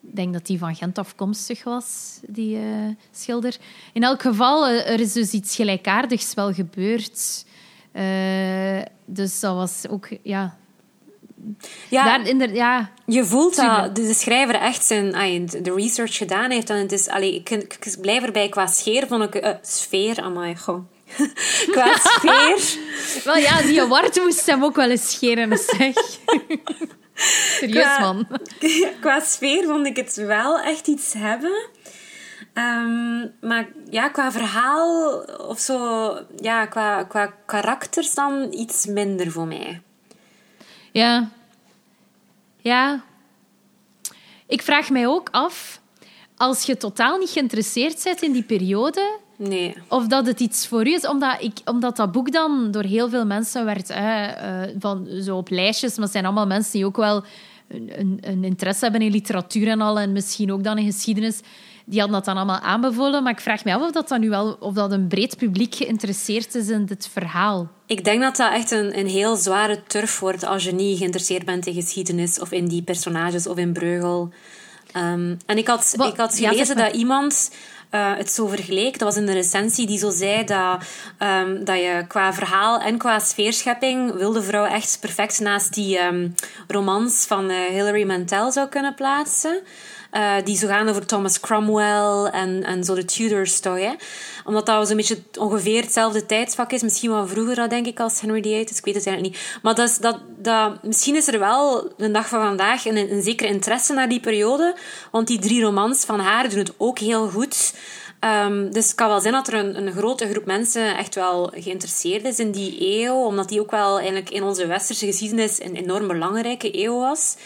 ik denk dat die van Gent afkomstig was, die uh, schilder. In elk geval, uh, er is dus iets gelijkaardigs wel gebeurd. dus dat was ook, ja, ja, Daar, in ja, je voelt dat de schrijver echt zijn, de research gedaan heeft. En het is, allee, ik, ik, blijf erbij qua sfeer, vond ik... Uh, sfeer, amai, goh. qua sfeer... Wel ja, die award moest hem ook wel eens scheren, zeg. Serieus, man. Qua sfeer vond ik het wel echt iets hebben. Um, maar ja, qua verhaal of zo, ja, qua, qua karakters dan iets minder voor mij. Ja. Ja. Ik vraag mij ook af, als je totaal niet geïnteresseerd bent in die periode, Nee. of dat het iets voor u is, omdat, ik, omdat dat boek dan door heel veel mensen werd hè, eh, van, zo op lijstjes, maar het zijn allemaal mensen die ook wel een, een, een interesse hebben in literatuur en al, en misschien ook dan in geschiedenis. Die hadden dat dan allemaal aanbevolen, maar ik vraag me af of dat, dan nu wel, of dat een breed publiek geïnteresseerd is in dit verhaal. Ik denk dat dat echt een, een heel zware turf wordt als je niet geïnteresseerd bent in geschiedenis of in die personages of in Breugel. Ehm, en ik had, Wat- ik had gelezen dat iemand eh, het zo vergeleek. Dat was in een recensie die zo zei dat, ehm, dat je qua verhaal en qua sfeerschepping Wilde Vrouw echt perfect naast die ehm, romans van eh, Hilary Mantel zou kunnen plaatsen. Eh, die zo gaan over Thomas Cromwell en, en zo de Tudors toch, hè? Omdat dat zo'n beetje ongeveer hetzelfde tijdsvak is. Misschien wel vroeger, dat denk ik, als Henry VIII. Dus ik weet het eigenlijk niet. Maar dat is, dat, dat, misschien is er wel, de dag van vandaag, een, een zekere interesse naar die periode. Want die drie romans van haar doen het ook heel goed. Ehm, dus het kan wel zijn dat er een, een grote groep mensen echt wel geïnteresseerd is in die eeuw. Omdat die ook wel eigenlijk in onze westerse geschiedenis een enorm belangrijke eeuw was.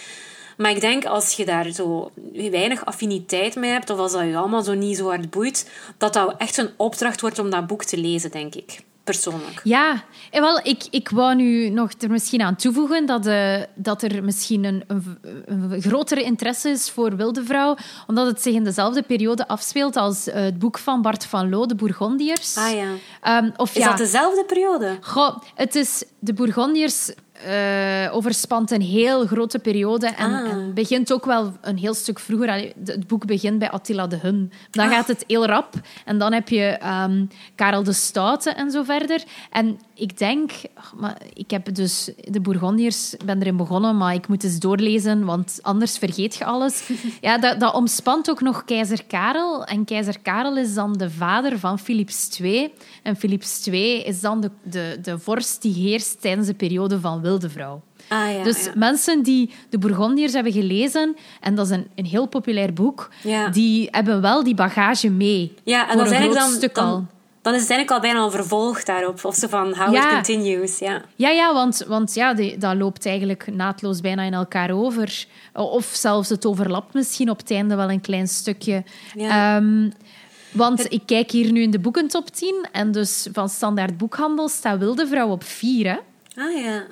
Maar ik denk, als je daar zo weinig affiniteit mee hebt, of als dat je allemaal zo niet zo hard boeit, dat dat echt een opdracht wordt om dat boek te lezen, denk ik. Persoonlijk. Ja, en wel, ik, ik wou nu nog er misschien aan toevoegen dat, eh, dat er misschien een, een, een grotere interesse is voor Wilde Vrouw, omdat het zich in dezelfde periode afspeelt als eh, het boek van Bart van Loo, De Bourgondiërs. Ah ja. Ehm, of Is ja, dat dezelfde periode? Goh, het is de Bourgondiërs eh, overspant een heel grote periode en, Ah. en begint ook wel een heel stuk vroeger. Allee, Het boek begint bij Attila de Hun. Dan Ah. gaat het heel rap en dan heb je ehm, Karel de Stoute en zo verder. En ik denk, maar ik heb dus de Bourgondiërs ben erin begonnen, maar ik moet eens doorlezen, want anders vergeet je alles. Ja, dat, dat omspant ook nog keizer Karel en keizer Karel is dan de vader van Philips II en Philips II is dan de, de, de vorst die heerst tijdens de periode van Wilde Vrouw. Ah ja. dus ja. mensen die de Bourgondiërs hebben gelezen, en dat is een, een heel populair boek, Ja. die hebben wel die bagage mee. ja, en dat is een eigenlijk dan, al. Dan is het eigenlijk al bijna een vervolg daarop. Of zo van how Ja. it continues. Ja. Ja, ja, want, want ja, die, dat loopt eigenlijk naadloos bijna in elkaar over. Of zelfs het overlapt misschien op het einde wel een klein stukje. Ja. Ehm, want ik kijk hier nu in de boekentop 10 en dus van Standaard Boekhandel staat Wilde Vrouw op 4. Hè? Ah ja.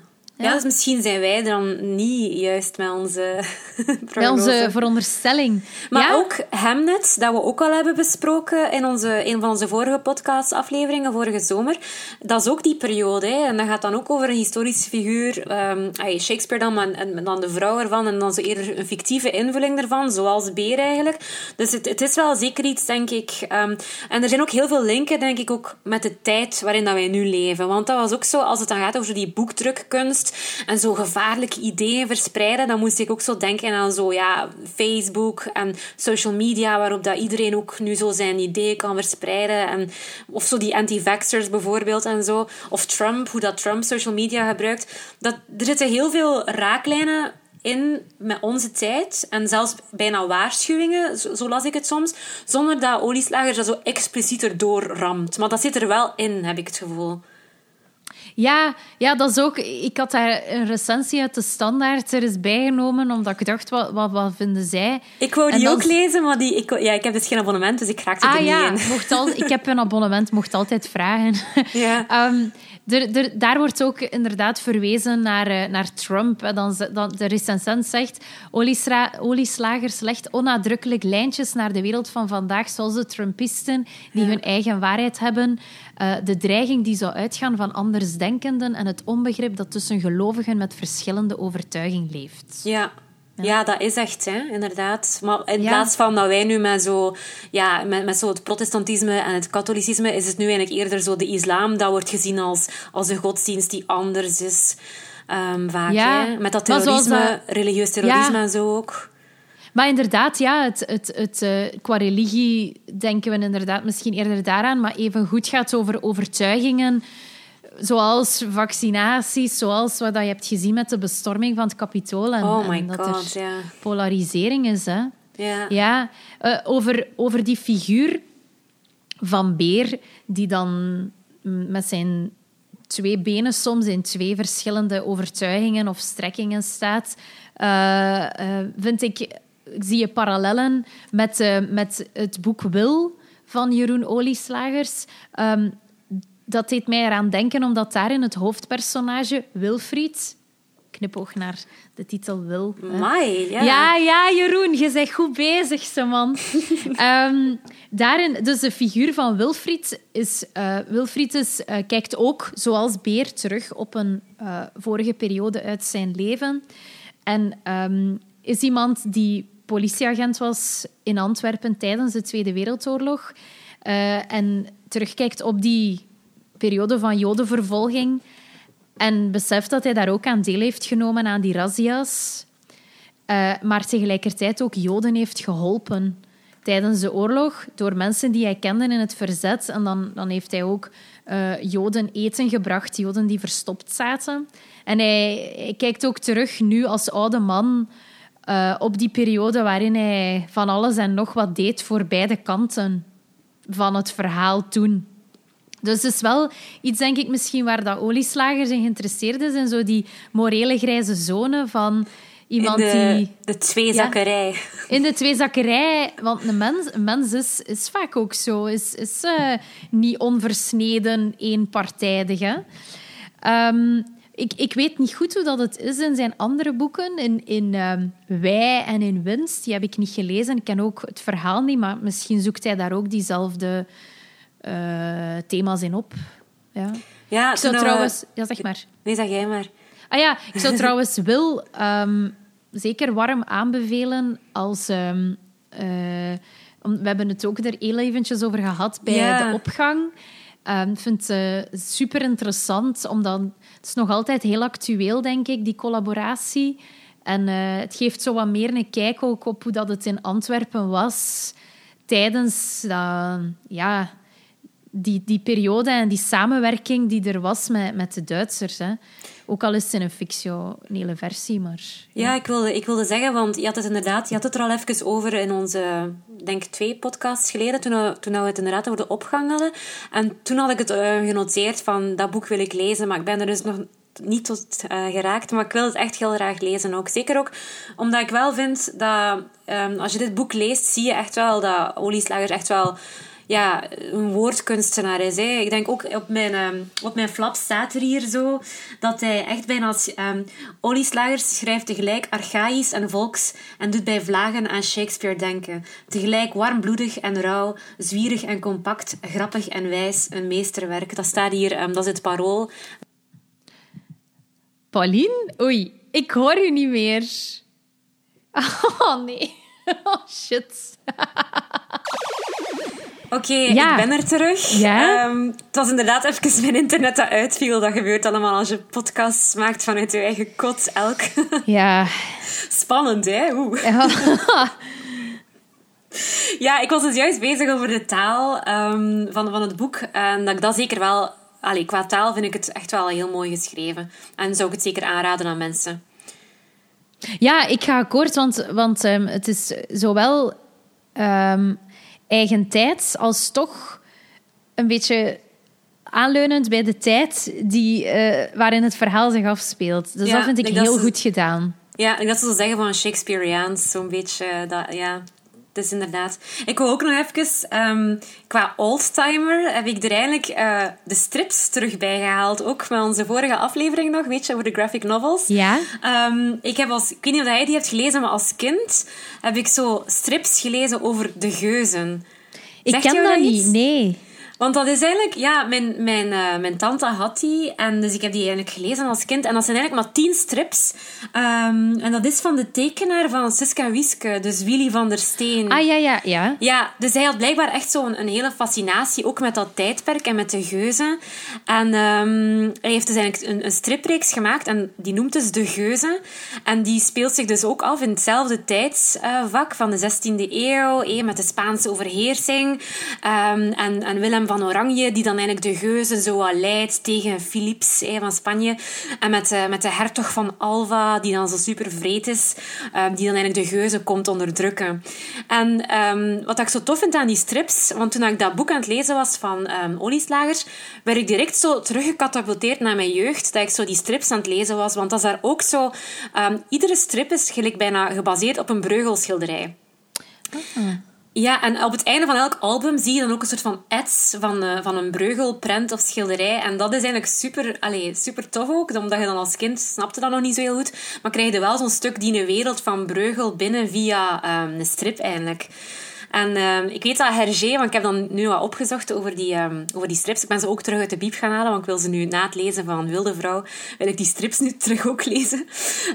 Ja, dus misschien zijn wij dan niet juist met onze prognose. onze veronderstelling. Maar ja? ook Hamnet, dat we ook al hebben besproken in onze, een van onze vorige podcastafleveringen, vorige zomer. Dat is ook die periode. Hè. En dat gaat dan ook over een historische figuur. ehm, Shakespeare dan, maar en dan de vrouw ervan. En dan zo eerder een fictieve invulling ervan, zoals Beer eigenlijk. Dus het, het is wel zeker iets, denk ik. ehm, en er zijn ook heel veel linken, denk ik, ook met de tijd waarin dat wij nu leven. Want dat was ook zo, als het dan gaat over die boekdrukkunst en zo gevaarlijke ideeën verspreiden, dan moest ik ook zo denken aan zo, ja, Facebook en social media, waarop dat iedereen ook nu zo zijn ideeën kan verspreiden. En, of zo die anti-vaxxers bijvoorbeeld en zo. Of Trump, hoe dat Trump social media gebruikt. Dat, er zitten heel veel raaklijnen in met onze tijd. En zelfs bijna waarschuwingen, zo, las ik het soms. Zonder dat olieslagers dat zo expliciet erdoor ramt. Maar dat zit er wel in, heb ik het gevoel. Ja, ja, dat is ook... Ik had daar een recensie uit de Standaard er eens bijgenomen, omdat ik dacht, wat, wat, wat vinden zij? Ik wou die dan- ook lezen, maar die, ik, ja, ik heb dus geen abonnement, dus ik raakte er Ah niet ja, in. mocht al, ik heb een abonnement, mocht altijd vragen. Ja. Ehm, er, er, daar wordt ook inderdaad verwezen naar, eh, naar Trump. Dan, dan, de recensent zegt... Olieslagers legt onnadrukkelijk lijntjes naar de wereld van vandaag, zoals de Trumpisten, die hun eigen waarheid hebben. Eh, de dreiging die zou uitgaan van andersdenkenden en het onbegrip dat tussen gelovigen met verschillende overtuiging leeft. Ja. Ja, dat is echt, hè, inderdaad. Maar in Ja. plaats van dat wij nu met zo, ja, met, met zo het protestantisme en het katholicisme, is het nu eigenlijk eerder zo de islam. Dat wordt gezien als, als een godsdienst die anders is. ehm, vaak, Ja, hè. Met dat terrorisme, dat- religieus terrorisme en zo ook. Maar inderdaad, ja, het, het, het, eh, qua religie denken we inderdaad misschien eerder daaraan, maar even goed gaat over overtuigingen, zoals vaccinaties, zoals wat je hebt gezien met de bestorming van het Capitool. En, Oh my en dat god, er polarisering is. Hè. Ja. Ja, eh, over, over die figuur van Beer, die dan met zijn twee benen soms in twee verschillende overtuigingen of strekkingen staat, eh, vind ik zie je parallellen met, uh, met het boek Wil van Jeroen Olieslagers. Um, dat deed mij eraan denken, omdat daarin het hoofdpersonage Wilfried knipoog naar de titel Wil. Mai, ja. ja. Ja, Jeroen, je bent goed bezig, zo man. um, daarin, dus de figuur van Wilfried is... Uh, Wilfried is, uh, kijkt ook, zoals Beer, terug op een uh, vorige periode uit zijn leven. En um, is iemand die politieagent was in Antwerpen tijdens de Tweede Wereldoorlog. en terugkijkt op die periode van jodenvervolging en beseft dat hij daar ook aan deel heeft genomen aan die razzia's. Uh, maar tegelijkertijd ook Joden heeft geholpen tijdens de oorlog door mensen die hij kende in het verzet. En dan, dan heeft hij ook uh, Joden eten gebracht, Joden die verstopt zaten. En hij, hij kijkt ook terug nu als oude man uh, op die periode waarin hij van alles en nog wat deed voor beide kanten van het verhaal toen. Dus het is wel iets, denk ik, misschien waar dat olieslager in geïnteresseerd is. In zo die morele grijze zone van iemand in de, die... de tweezakkerij. Ja, in de tweezakkerij. Want een mens, een mens is, is vaak ook zo. Is, is uh, niet onversneden, eenpartijdig. Hè? Um, ik, ik weet niet goed hoe dat het is in zijn andere boeken. In, in um, Wij en in Winst. Die heb ik niet gelezen. Ik ken ook het verhaal niet. Maar misschien zoekt hij daar ook diezelfde uh, thema's in op. Ja, ja ik zou trouwens... Ja, zeg maar. Nee, zeg jij maar. Ah ja, ik zou trouwens Wil um, zeker warm aanbevelen als... Um, uh, we hebben het ook er heel eventjes over gehad bij ja. de opgang. Um, ik vind het uh, super interessant, omdat het is nog altijd heel actueel, denk ik, die collaboratie. En uh, het geeft zo wat meer een kijk ook op hoe dat het in Antwerpen was tijdens ja, die, die periode en die samenwerking die er was met, met de Duitsers. Hè. Ook al is het in een fictionele versie, maar... Ja, ik, wilde, ik wilde zeggen, want je had het inderdaad... Je had het er al even over in onze, denk twee podcasts geleden, toen toen we het inderdaad over de opgang hadden. En toen had ik het uh, genoteerd van, dat boek wil ik lezen, maar ik ben er dus nog niet tot uh, geraakt, maar ik wil het echt heel graag lezen ook. Zeker ook omdat ik wel vind dat um, als je dit boek leest, zie je echt wel dat Olieslagers echt wel ja, een woordkunstenaar is. Hè. Ik denk ook op mijn, um, op mijn flap staat er hier zo dat hij echt bijna als um, Olieslagers schrijft tegelijk archaïs en volks en doet bij vlagen aan Shakespeare denken. Tegelijk warmbloedig en rauw, zwierig en compact, grappig en wijs, een meesterwerk. Dat staat hier, um, dat is het parool. Pauline? Oei, ik hoor u niet meer. Oh nee. Oh shit. Oké, okay, ik ben er terug. Ja? Um, het was inderdaad even mijn internet dat uitviel. Dat gebeurt allemaal als je podcasts maakt vanuit je eigen kot elk. Ja. Spannend, hè? Oeh. Ja. ja, ik was dus juist bezig over de taal um, van, van het boek. En dat ik dat zeker wel... Allee, qua taal vind ik het echt wel heel mooi geschreven. En zou ik het zeker aanraden aan mensen. Ja, ik ga akkoord, want, want um, het is zowel... Um, eigen tijd als toch een beetje aanleunend bij de tijd die, uh, waarin het verhaal zich afspeelt. Dus ja, dat vind ik, ik heel goed gedaan. Ja, ik dat ze zeggen van Shakespeareaans, zo'n beetje. Dat, ja, dus inderdaad. Ik wil ook nog even, um, qua oldtimer, heb ik er eigenlijk uh, de strips terug bij gehaald. Ook met onze vorige aflevering nog, weet je, over de graphic novels. Ja. Um, ik heb als, ik weet niet of jij die hebt gelezen, maar als kind heb ik zo strips gelezen over de geuzen. Ik ken dat niet, nee. Want dat is eigenlijk, ja, mijn, mijn, uh, mijn tante had die. En dus ik heb die eigenlijk gelezen als kind. En dat zijn eigenlijk maar tien strips. Um, en dat is van de tekenaar van Siska Wiske, dus Willy van der Steen. Ah, ja, ja, ja. Ja, dus hij had blijkbaar echt zo'n een hele fascinatie, ook met dat tijdperk en met de geuzen. En um, hij heeft dus eigenlijk een, een stripreeks gemaakt en die noemt dus De Geuzen. En die speelt zich dus ook af in hetzelfde tijdsvak van de 16e eeuw, eh, met de Spaanse overheersing. Um, en, en Willem van Oranje, die dan eigenlijk de geuzen zo leidt tegen Philips van Spanje. En met, uh, met de hertog van Alva, die dan zo super vreed is, um, die dan eigenlijk de geuzen komt onderdrukken. En um, wat ik zo tof vind aan die strips, want toen ik dat boek aan het lezen was van um, Olieslagers, werd ik direct zo teruggecatapulteerd naar mijn jeugd, dat ik zo die strips aan het lezen was. Want dat is daar ook zo... iedere strip is gelijk bijna gebaseerd op een breugelschilderij. Ah. Ja, en op het einde van elk album zie je dan ook een soort van ads van, uh, van een breugelprent of schilderij. En dat is eigenlijk super, allez, super tof ook, omdat je dan als kind snapte dat nog niet zo heel goed. Maar krijg je wel zo'n stuk die een wereld van breugel binnen via um, een strip eigenlijk. En uh, ik weet dat Hergé, want ik heb dan nu wat opgezocht over die, um, over die strips. Ik ben ze ook terug uit de biep gaan halen, want ik wil ze nu na het lezen van Wilde Vrouw, wil ik die strips nu terug ook lezen.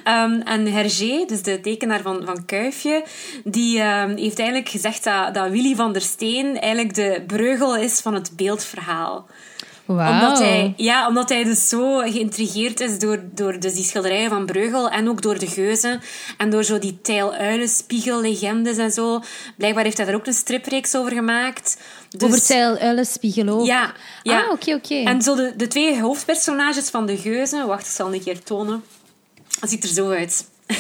Um, en Hergé, dus de tekenaar van, van Kuifje, die heeft eigenlijk gezegd dat, dat Willy van der Steen eigenlijk de breugel is van het beeldverhaal. Wow. Omdat hij, ja, omdat hij dus zo geïntrigeerd is door, door dus die schilderijen van Breugel en ook door de geuzen en door zo die tijl-uilenspiegel-legendes en zo. Blijkbaar heeft hij daar ook een stripreeks over gemaakt. Dus... Over tijl-uilenspiegel ook? Ja. ja. Ah, oké, oké. En zo de, de twee hoofdpersonages van de geuzen... Wacht, ik zal een keer tonen. Dat ziet er zo uit.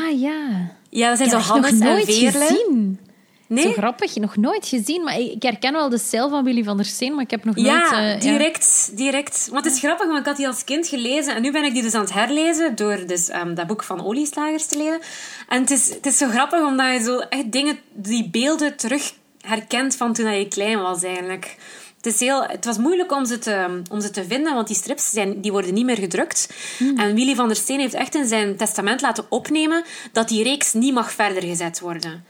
ah, ja. Ja, dat zijn zo Hannes en Veerle. Gezien. Nee? Zo grappig, nog nooit gezien. Maar ik herken wel de stijl van Willy van der Steen, maar ik heb nog nooit... Ja, uh, direct, ja. direct. Want het is grappig, want ik had die als kind gelezen en nu ben ik die dus aan het herlezen door dus, um, dat boek van Olieslagers te lezen. En het is, het is zo grappig, omdat je zo echt dingen, die beelden terug herkent van toen je klein was eigenlijk. Het, is heel, het was moeilijk om ze, te, om ze te vinden, want die strips zijn, die worden niet meer gedrukt. Hmm. En Willy van der Steen heeft echt in zijn testament laten opnemen dat die reeks niet mag verder gezet worden.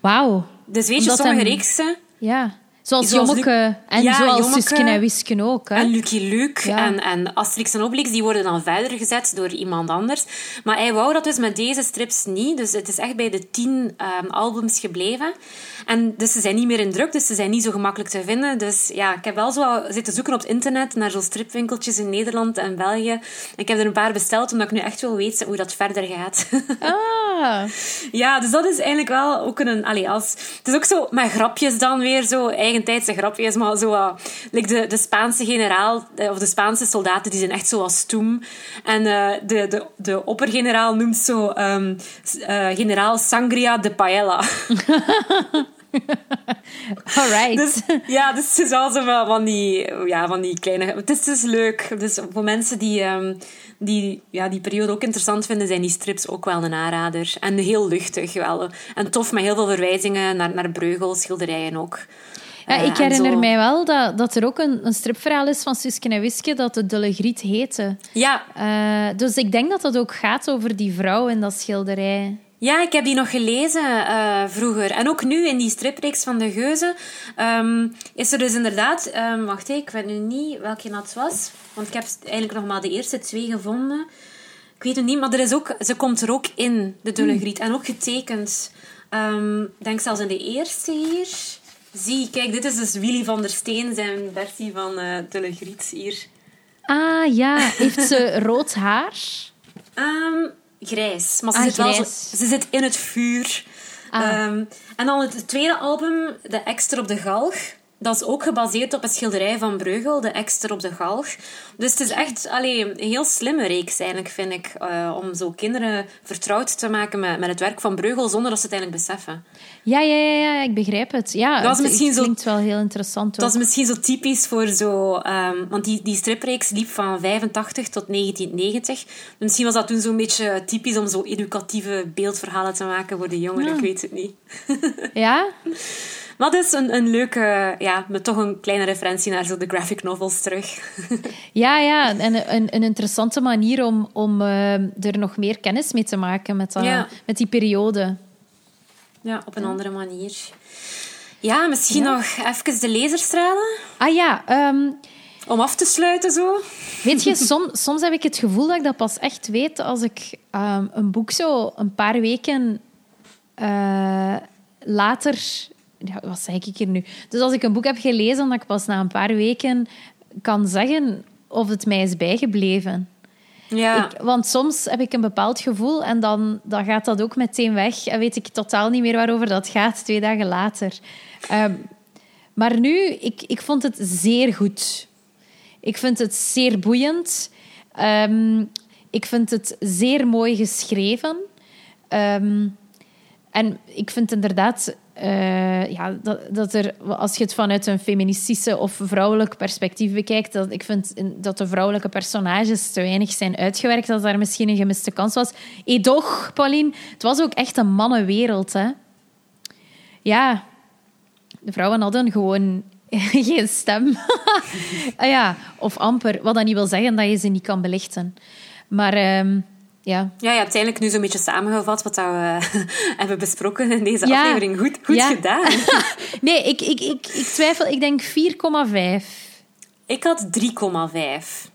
Wauw. Dus weet je, sommige hem... reeksen... Ja. Zoals, zoals Jommeke en ja, zoals Jommeke, Susken en Wisken ook. Hè? En Lucky Luke ja. en, en Asterix en Obelix, die worden dan verder gezet door iemand anders. Maar hij wou dat dus met deze strips niet. Dus het is echt bij de tien um, albums gebleven. En dus ze zijn niet meer in druk, dus ze zijn niet zo gemakkelijk te vinden. Dus ja, ik heb wel zo zitten zoeken op het internet naar zo'n stripwinkeltjes in Nederland en België. Ik heb er een paar besteld, omdat ik nu echt wil weten hoe dat verder gaat. Ah. ja, dus dat is eigenlijk wel ook een... Allee, als, het is ook zo met grapjes dan weer zo, eigentijdse grapjes, maar zo... Uh, like de, de Spaanse generaal, eh, of de Spaanse soldaten, die zijn echt zo als stoem. En uh, de, de, de oppergeneraal noemt zo um, generaal Sangria de Paella. Alright. Dus, ja, dus het is wel zo van die, ja, van die kleine... Het is dus leuk. Dus voor mensen die, um, die ja, die periode ook interessant vinden, zijn die strips ook wel een aanrader. En heel luchtig wel. En tof, met heel veel verwijzingen naar, naar Breugel, schilderijen ook. Ja, ik herinner mij wel dat, dat er ook een, een stripverhaal is van Suske en Wiske dat de Dulle Griet heette. Ja. Uh, dus ik denk dat dat ook gaat over die vrouw in dat schilderij. Ja, ik heb die nog gelezen uh, vroeger. En ook nu in die stripreeks van de Geuzen um, is er dus inderdaad... Um, wacht, ik weet nu niet welke dat was. Want ik heb eigenlijk nog maar de eerste twee gevonden. Ik weet het niet, maar er is ook, ze komt er ook in, de Dulle Griet. En ook getekend. Um, ik denk zelfs in de eerste hier. Zie, kijk, dit is dus Willy van der Steen, zijn versie van uh, Dulle Griet hier. Ah, ja. Heeft ze rood haar? Um, grijs. Maar ze, ah, zit Wel ze zit in het vuur. Ah. Um, en dan het tweede album, De Ekster op de Galg. Dat is ook gebaseerd op een schilderij van Breugel, De Ekster op de Galg. Dus het is echt allee, een heel slimme reeks, eigenlijk, vind ik. Uh, om zo kinderen vertrouwd te maken met, met het werk van Breugel, zonder dat ze het eigenlijk beseffen. Ja, ja, ja, ja ik begrijp het. Ja, dat is misschien het klinkt zo, wel heel interessant. Dat is misschien zo typisch voor zo... Um, want die, die stripreeks liep van 85 tot 1990. Misschien was dat toen zo'n beetje typisch om zo educatieve beeldverhalen te maken voor de jongeren. Ja. Ik weet het niet. ja? Maar dat is een, een leuke, ja, met toch een kleine referentie naar zo de graphic novels terug. ja, ja, en een, een interessante manier om, om uh, er nog meer kennis mee te maken met, uh, ja. met die periode. Ja, op een ja. andere manier. Ja, misschien nog even de laserstralen. Ah ja, um, om af te sluiten zo. Weet je, som, soms heb ik het gevoel dat ik dat pas echt weet als ik um, een boek zo een paar weken uh, later wat zeg ik hier nu? Dus als ik een boek heb gelezen, dat ik pas na een paar weken kan zeggen of het mij is bijgebleven. Ja. Ik, want soms heb ik een bepaald gevoel en dan, dan gaat dat ook meteen weg en weet ik totaal niet meer waarover dat gaat twee dagen later. Um, Maar nu, ik, ik vond het zeer goed. Ik vind het zeer boeiend. Ehm, ik vind het zeer mooi geschreven. Ehm, en ik vind inderdaad uh, ja, dat, dat er, als je het vanuit een feministische of vrouwelijk perspectief bekijkt, dat ik vind dat de vrouwelijke personages te weinig zijn uitgewerkt, dat daar misschien een gemiste kans was. Edoch, Pauline, het was ook echt een mannenwereld. Hè? Ja, de vrouwen hadden gewoon geen stem. ah, ja, of amper. Wat dat niet wil zeggen dat je ze niet kan belichten. Maar... Um, ja. ja, je hebt eigenlijk nu zo'n beetje samengevat wat we hebben besproken in deze aflevering. Goed, goed gedaan. nee, ik, ik, ik, ik twijfel. Ik denk 4,5. Ik had 3,5.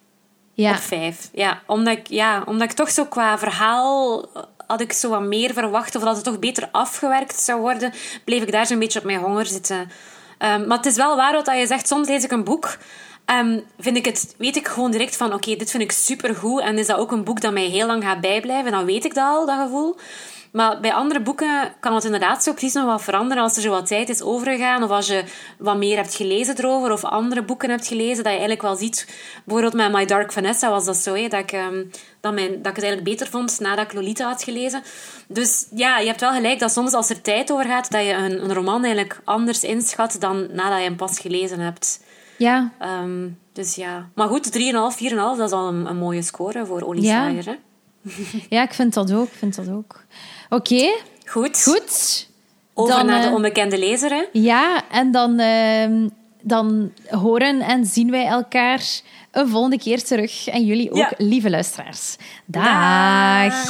Ja. Of 5. Ja, omdat ik, ja, omdat ik toch zo qua verhaal had ik zo wat meer verwacht. Of dat het toch beter afgewerkt zou worden. Bleef ik daar zo'n beetje op mijn honger zitten. Um, maar het is wel waar wat je zegt. Soms lees ik een boek um, vind ik het, weet ik gewoon direct van oké, dit vind ik supergoed. En is dat ook een boek dat mij heel lang gaat bijblijven, dan weet ik dat al, dat gevoel. Maar bij andere boeken kan het inderdaad zo precies nog wat veranderen als er zo wat tijd is overgegaan. Of als je wat meer hebt gelezen erover. Of andere boeken hebt gelezen. Dat je eigenlijk wel ziet. Bijvoorbeeld met My Dark Vanessa was dat zo. Hè, dat, ik, um, dat, dat ik het eigenlijk beter vond nadat ik Lolita had gelezen. Dus ja, je hebt wel gelijk dat soms als er tijd over gaat. Dat je een, een roman eigenlijk anders inschat dan nadat je hem pas gelezen hebt. Ja. Um, dus ja. Maar goed, 3,5, 4,5, dat is al een, een, mooie score voor Ollie ja. Hè? ja, ik vind dat ook. Ik vind dat ook. Oké. Okay. Goed. Goed. Over dan, naar de eh, onbekende lezer, hè? Ja, en dan, uh, dan horen en zien wij elkaar een volgende keer terug. En jullie ook, ja. lieve luisteraars. Dag. Dag.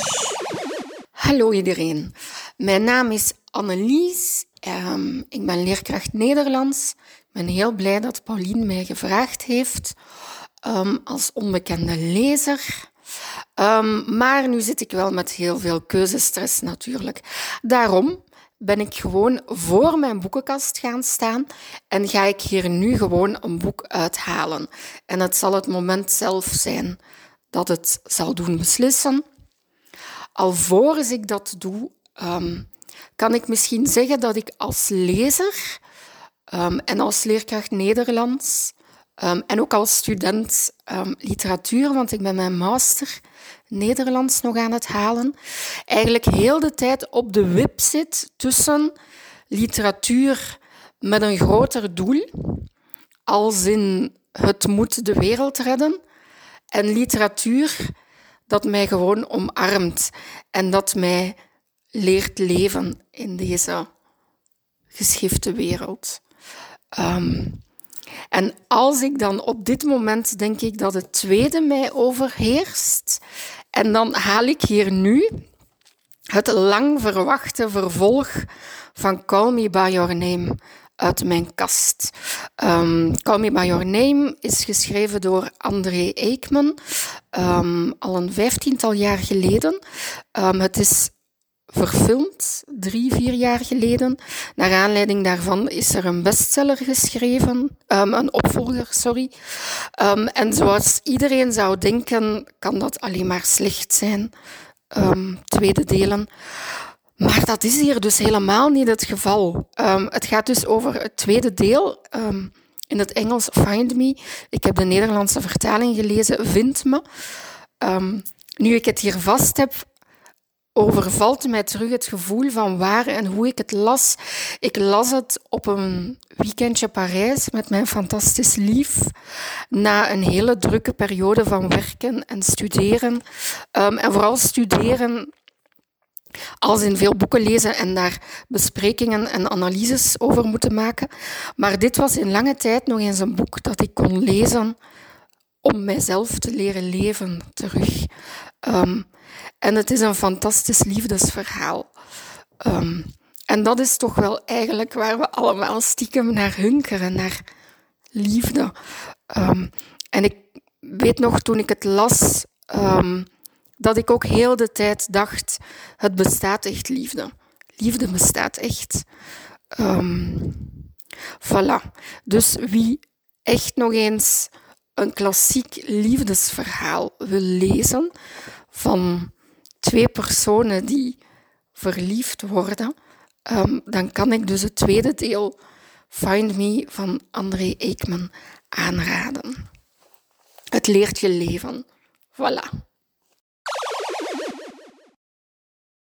Hallo iedereen. Mijn naam is Annelies. Um, ik ben leerkracht Nederlands ben heel blij dat Pauline mij gevraagd heeft um, als onbekende lezer. Um, maar nu zit ik wel met heel veel keuzestress natuurlijk. Daarom ben ik gewoon voor mijn boekenkast gaan staan en ga ik hier nu gewoon een boek uithalen. En het zal het moment zelf zijn dat het zal doen beslissen. Alvorens ik dat doe, um, kan ik misschien zeggen dat ik als lezer Um, en als leerkracht Nederlands um, en ook als student um, literatuur, want ik ben mijn master Nederlands nog aan het halen, eigenlijk heel de tijd op de wip zit tussen literatuur met een groter doel, als in het moet de wereld redden, en literatuur dat mij gewoon omarmt en dat mij leert leven in deze geschifte wereld. Um, en als ik dan op dit moment denk ik dat het tweede mij overheerst, en dan haal ik hier nu het lang verwachte vervolg van Call Me By Your Name uit mijn kast. Um, Call Me By Your Name is geschreven door André Eekman, um, al een vijftiental jaar geleden. Het is verfilmd, drie, vier jaar geleden. Naar aanleiding daarvan is er een bestseller geschreven, um, een opvolger, sorry. Um, en zoals iedereen zou denken, kan dat alleen maar slecht zijn. Um, tweede delen. Maar dat is hier dus helemaal niet het geval. het gaat dus over het tweede deel. in het Engels Find Me. Ik heb de Nederlandse vertaling gelezen, Vind Me. nu ik het hier vast heb, overvalt mij terug het gevoel van waar en hoe ik het las. Ik las het op een weekendje Parijs met mijn fantastisch lief. Na een hele drukke periode van werken en studeren. Um, en vooral studeren als in veel boeken lezen en daar besprekingen en analyses over moeten maken. Maar dit was in lange tijd nog eens een boek dat ik kon lezen om mijzelf te leren leven terug. Um, en het is een fantastisch liefdesverhaal. Um, en dat is toch wel eigenlijk waar we allemaal stiekem naar hunkeren, naar liefde. Um, en ik weet nog toen ik het las, um, dat ik ook heel de tijd dacht: het bestaat echt liefde. Liefde bestaat echt. Um, voilà. Dus wie echt nog eens een klassiek liefdesverhaal wil lezen van twee personen die verliefd worden, ehm, dan kan ik dus het tweede deel Find Me van André Eekman aanraden. Het leert je leven. Voilà.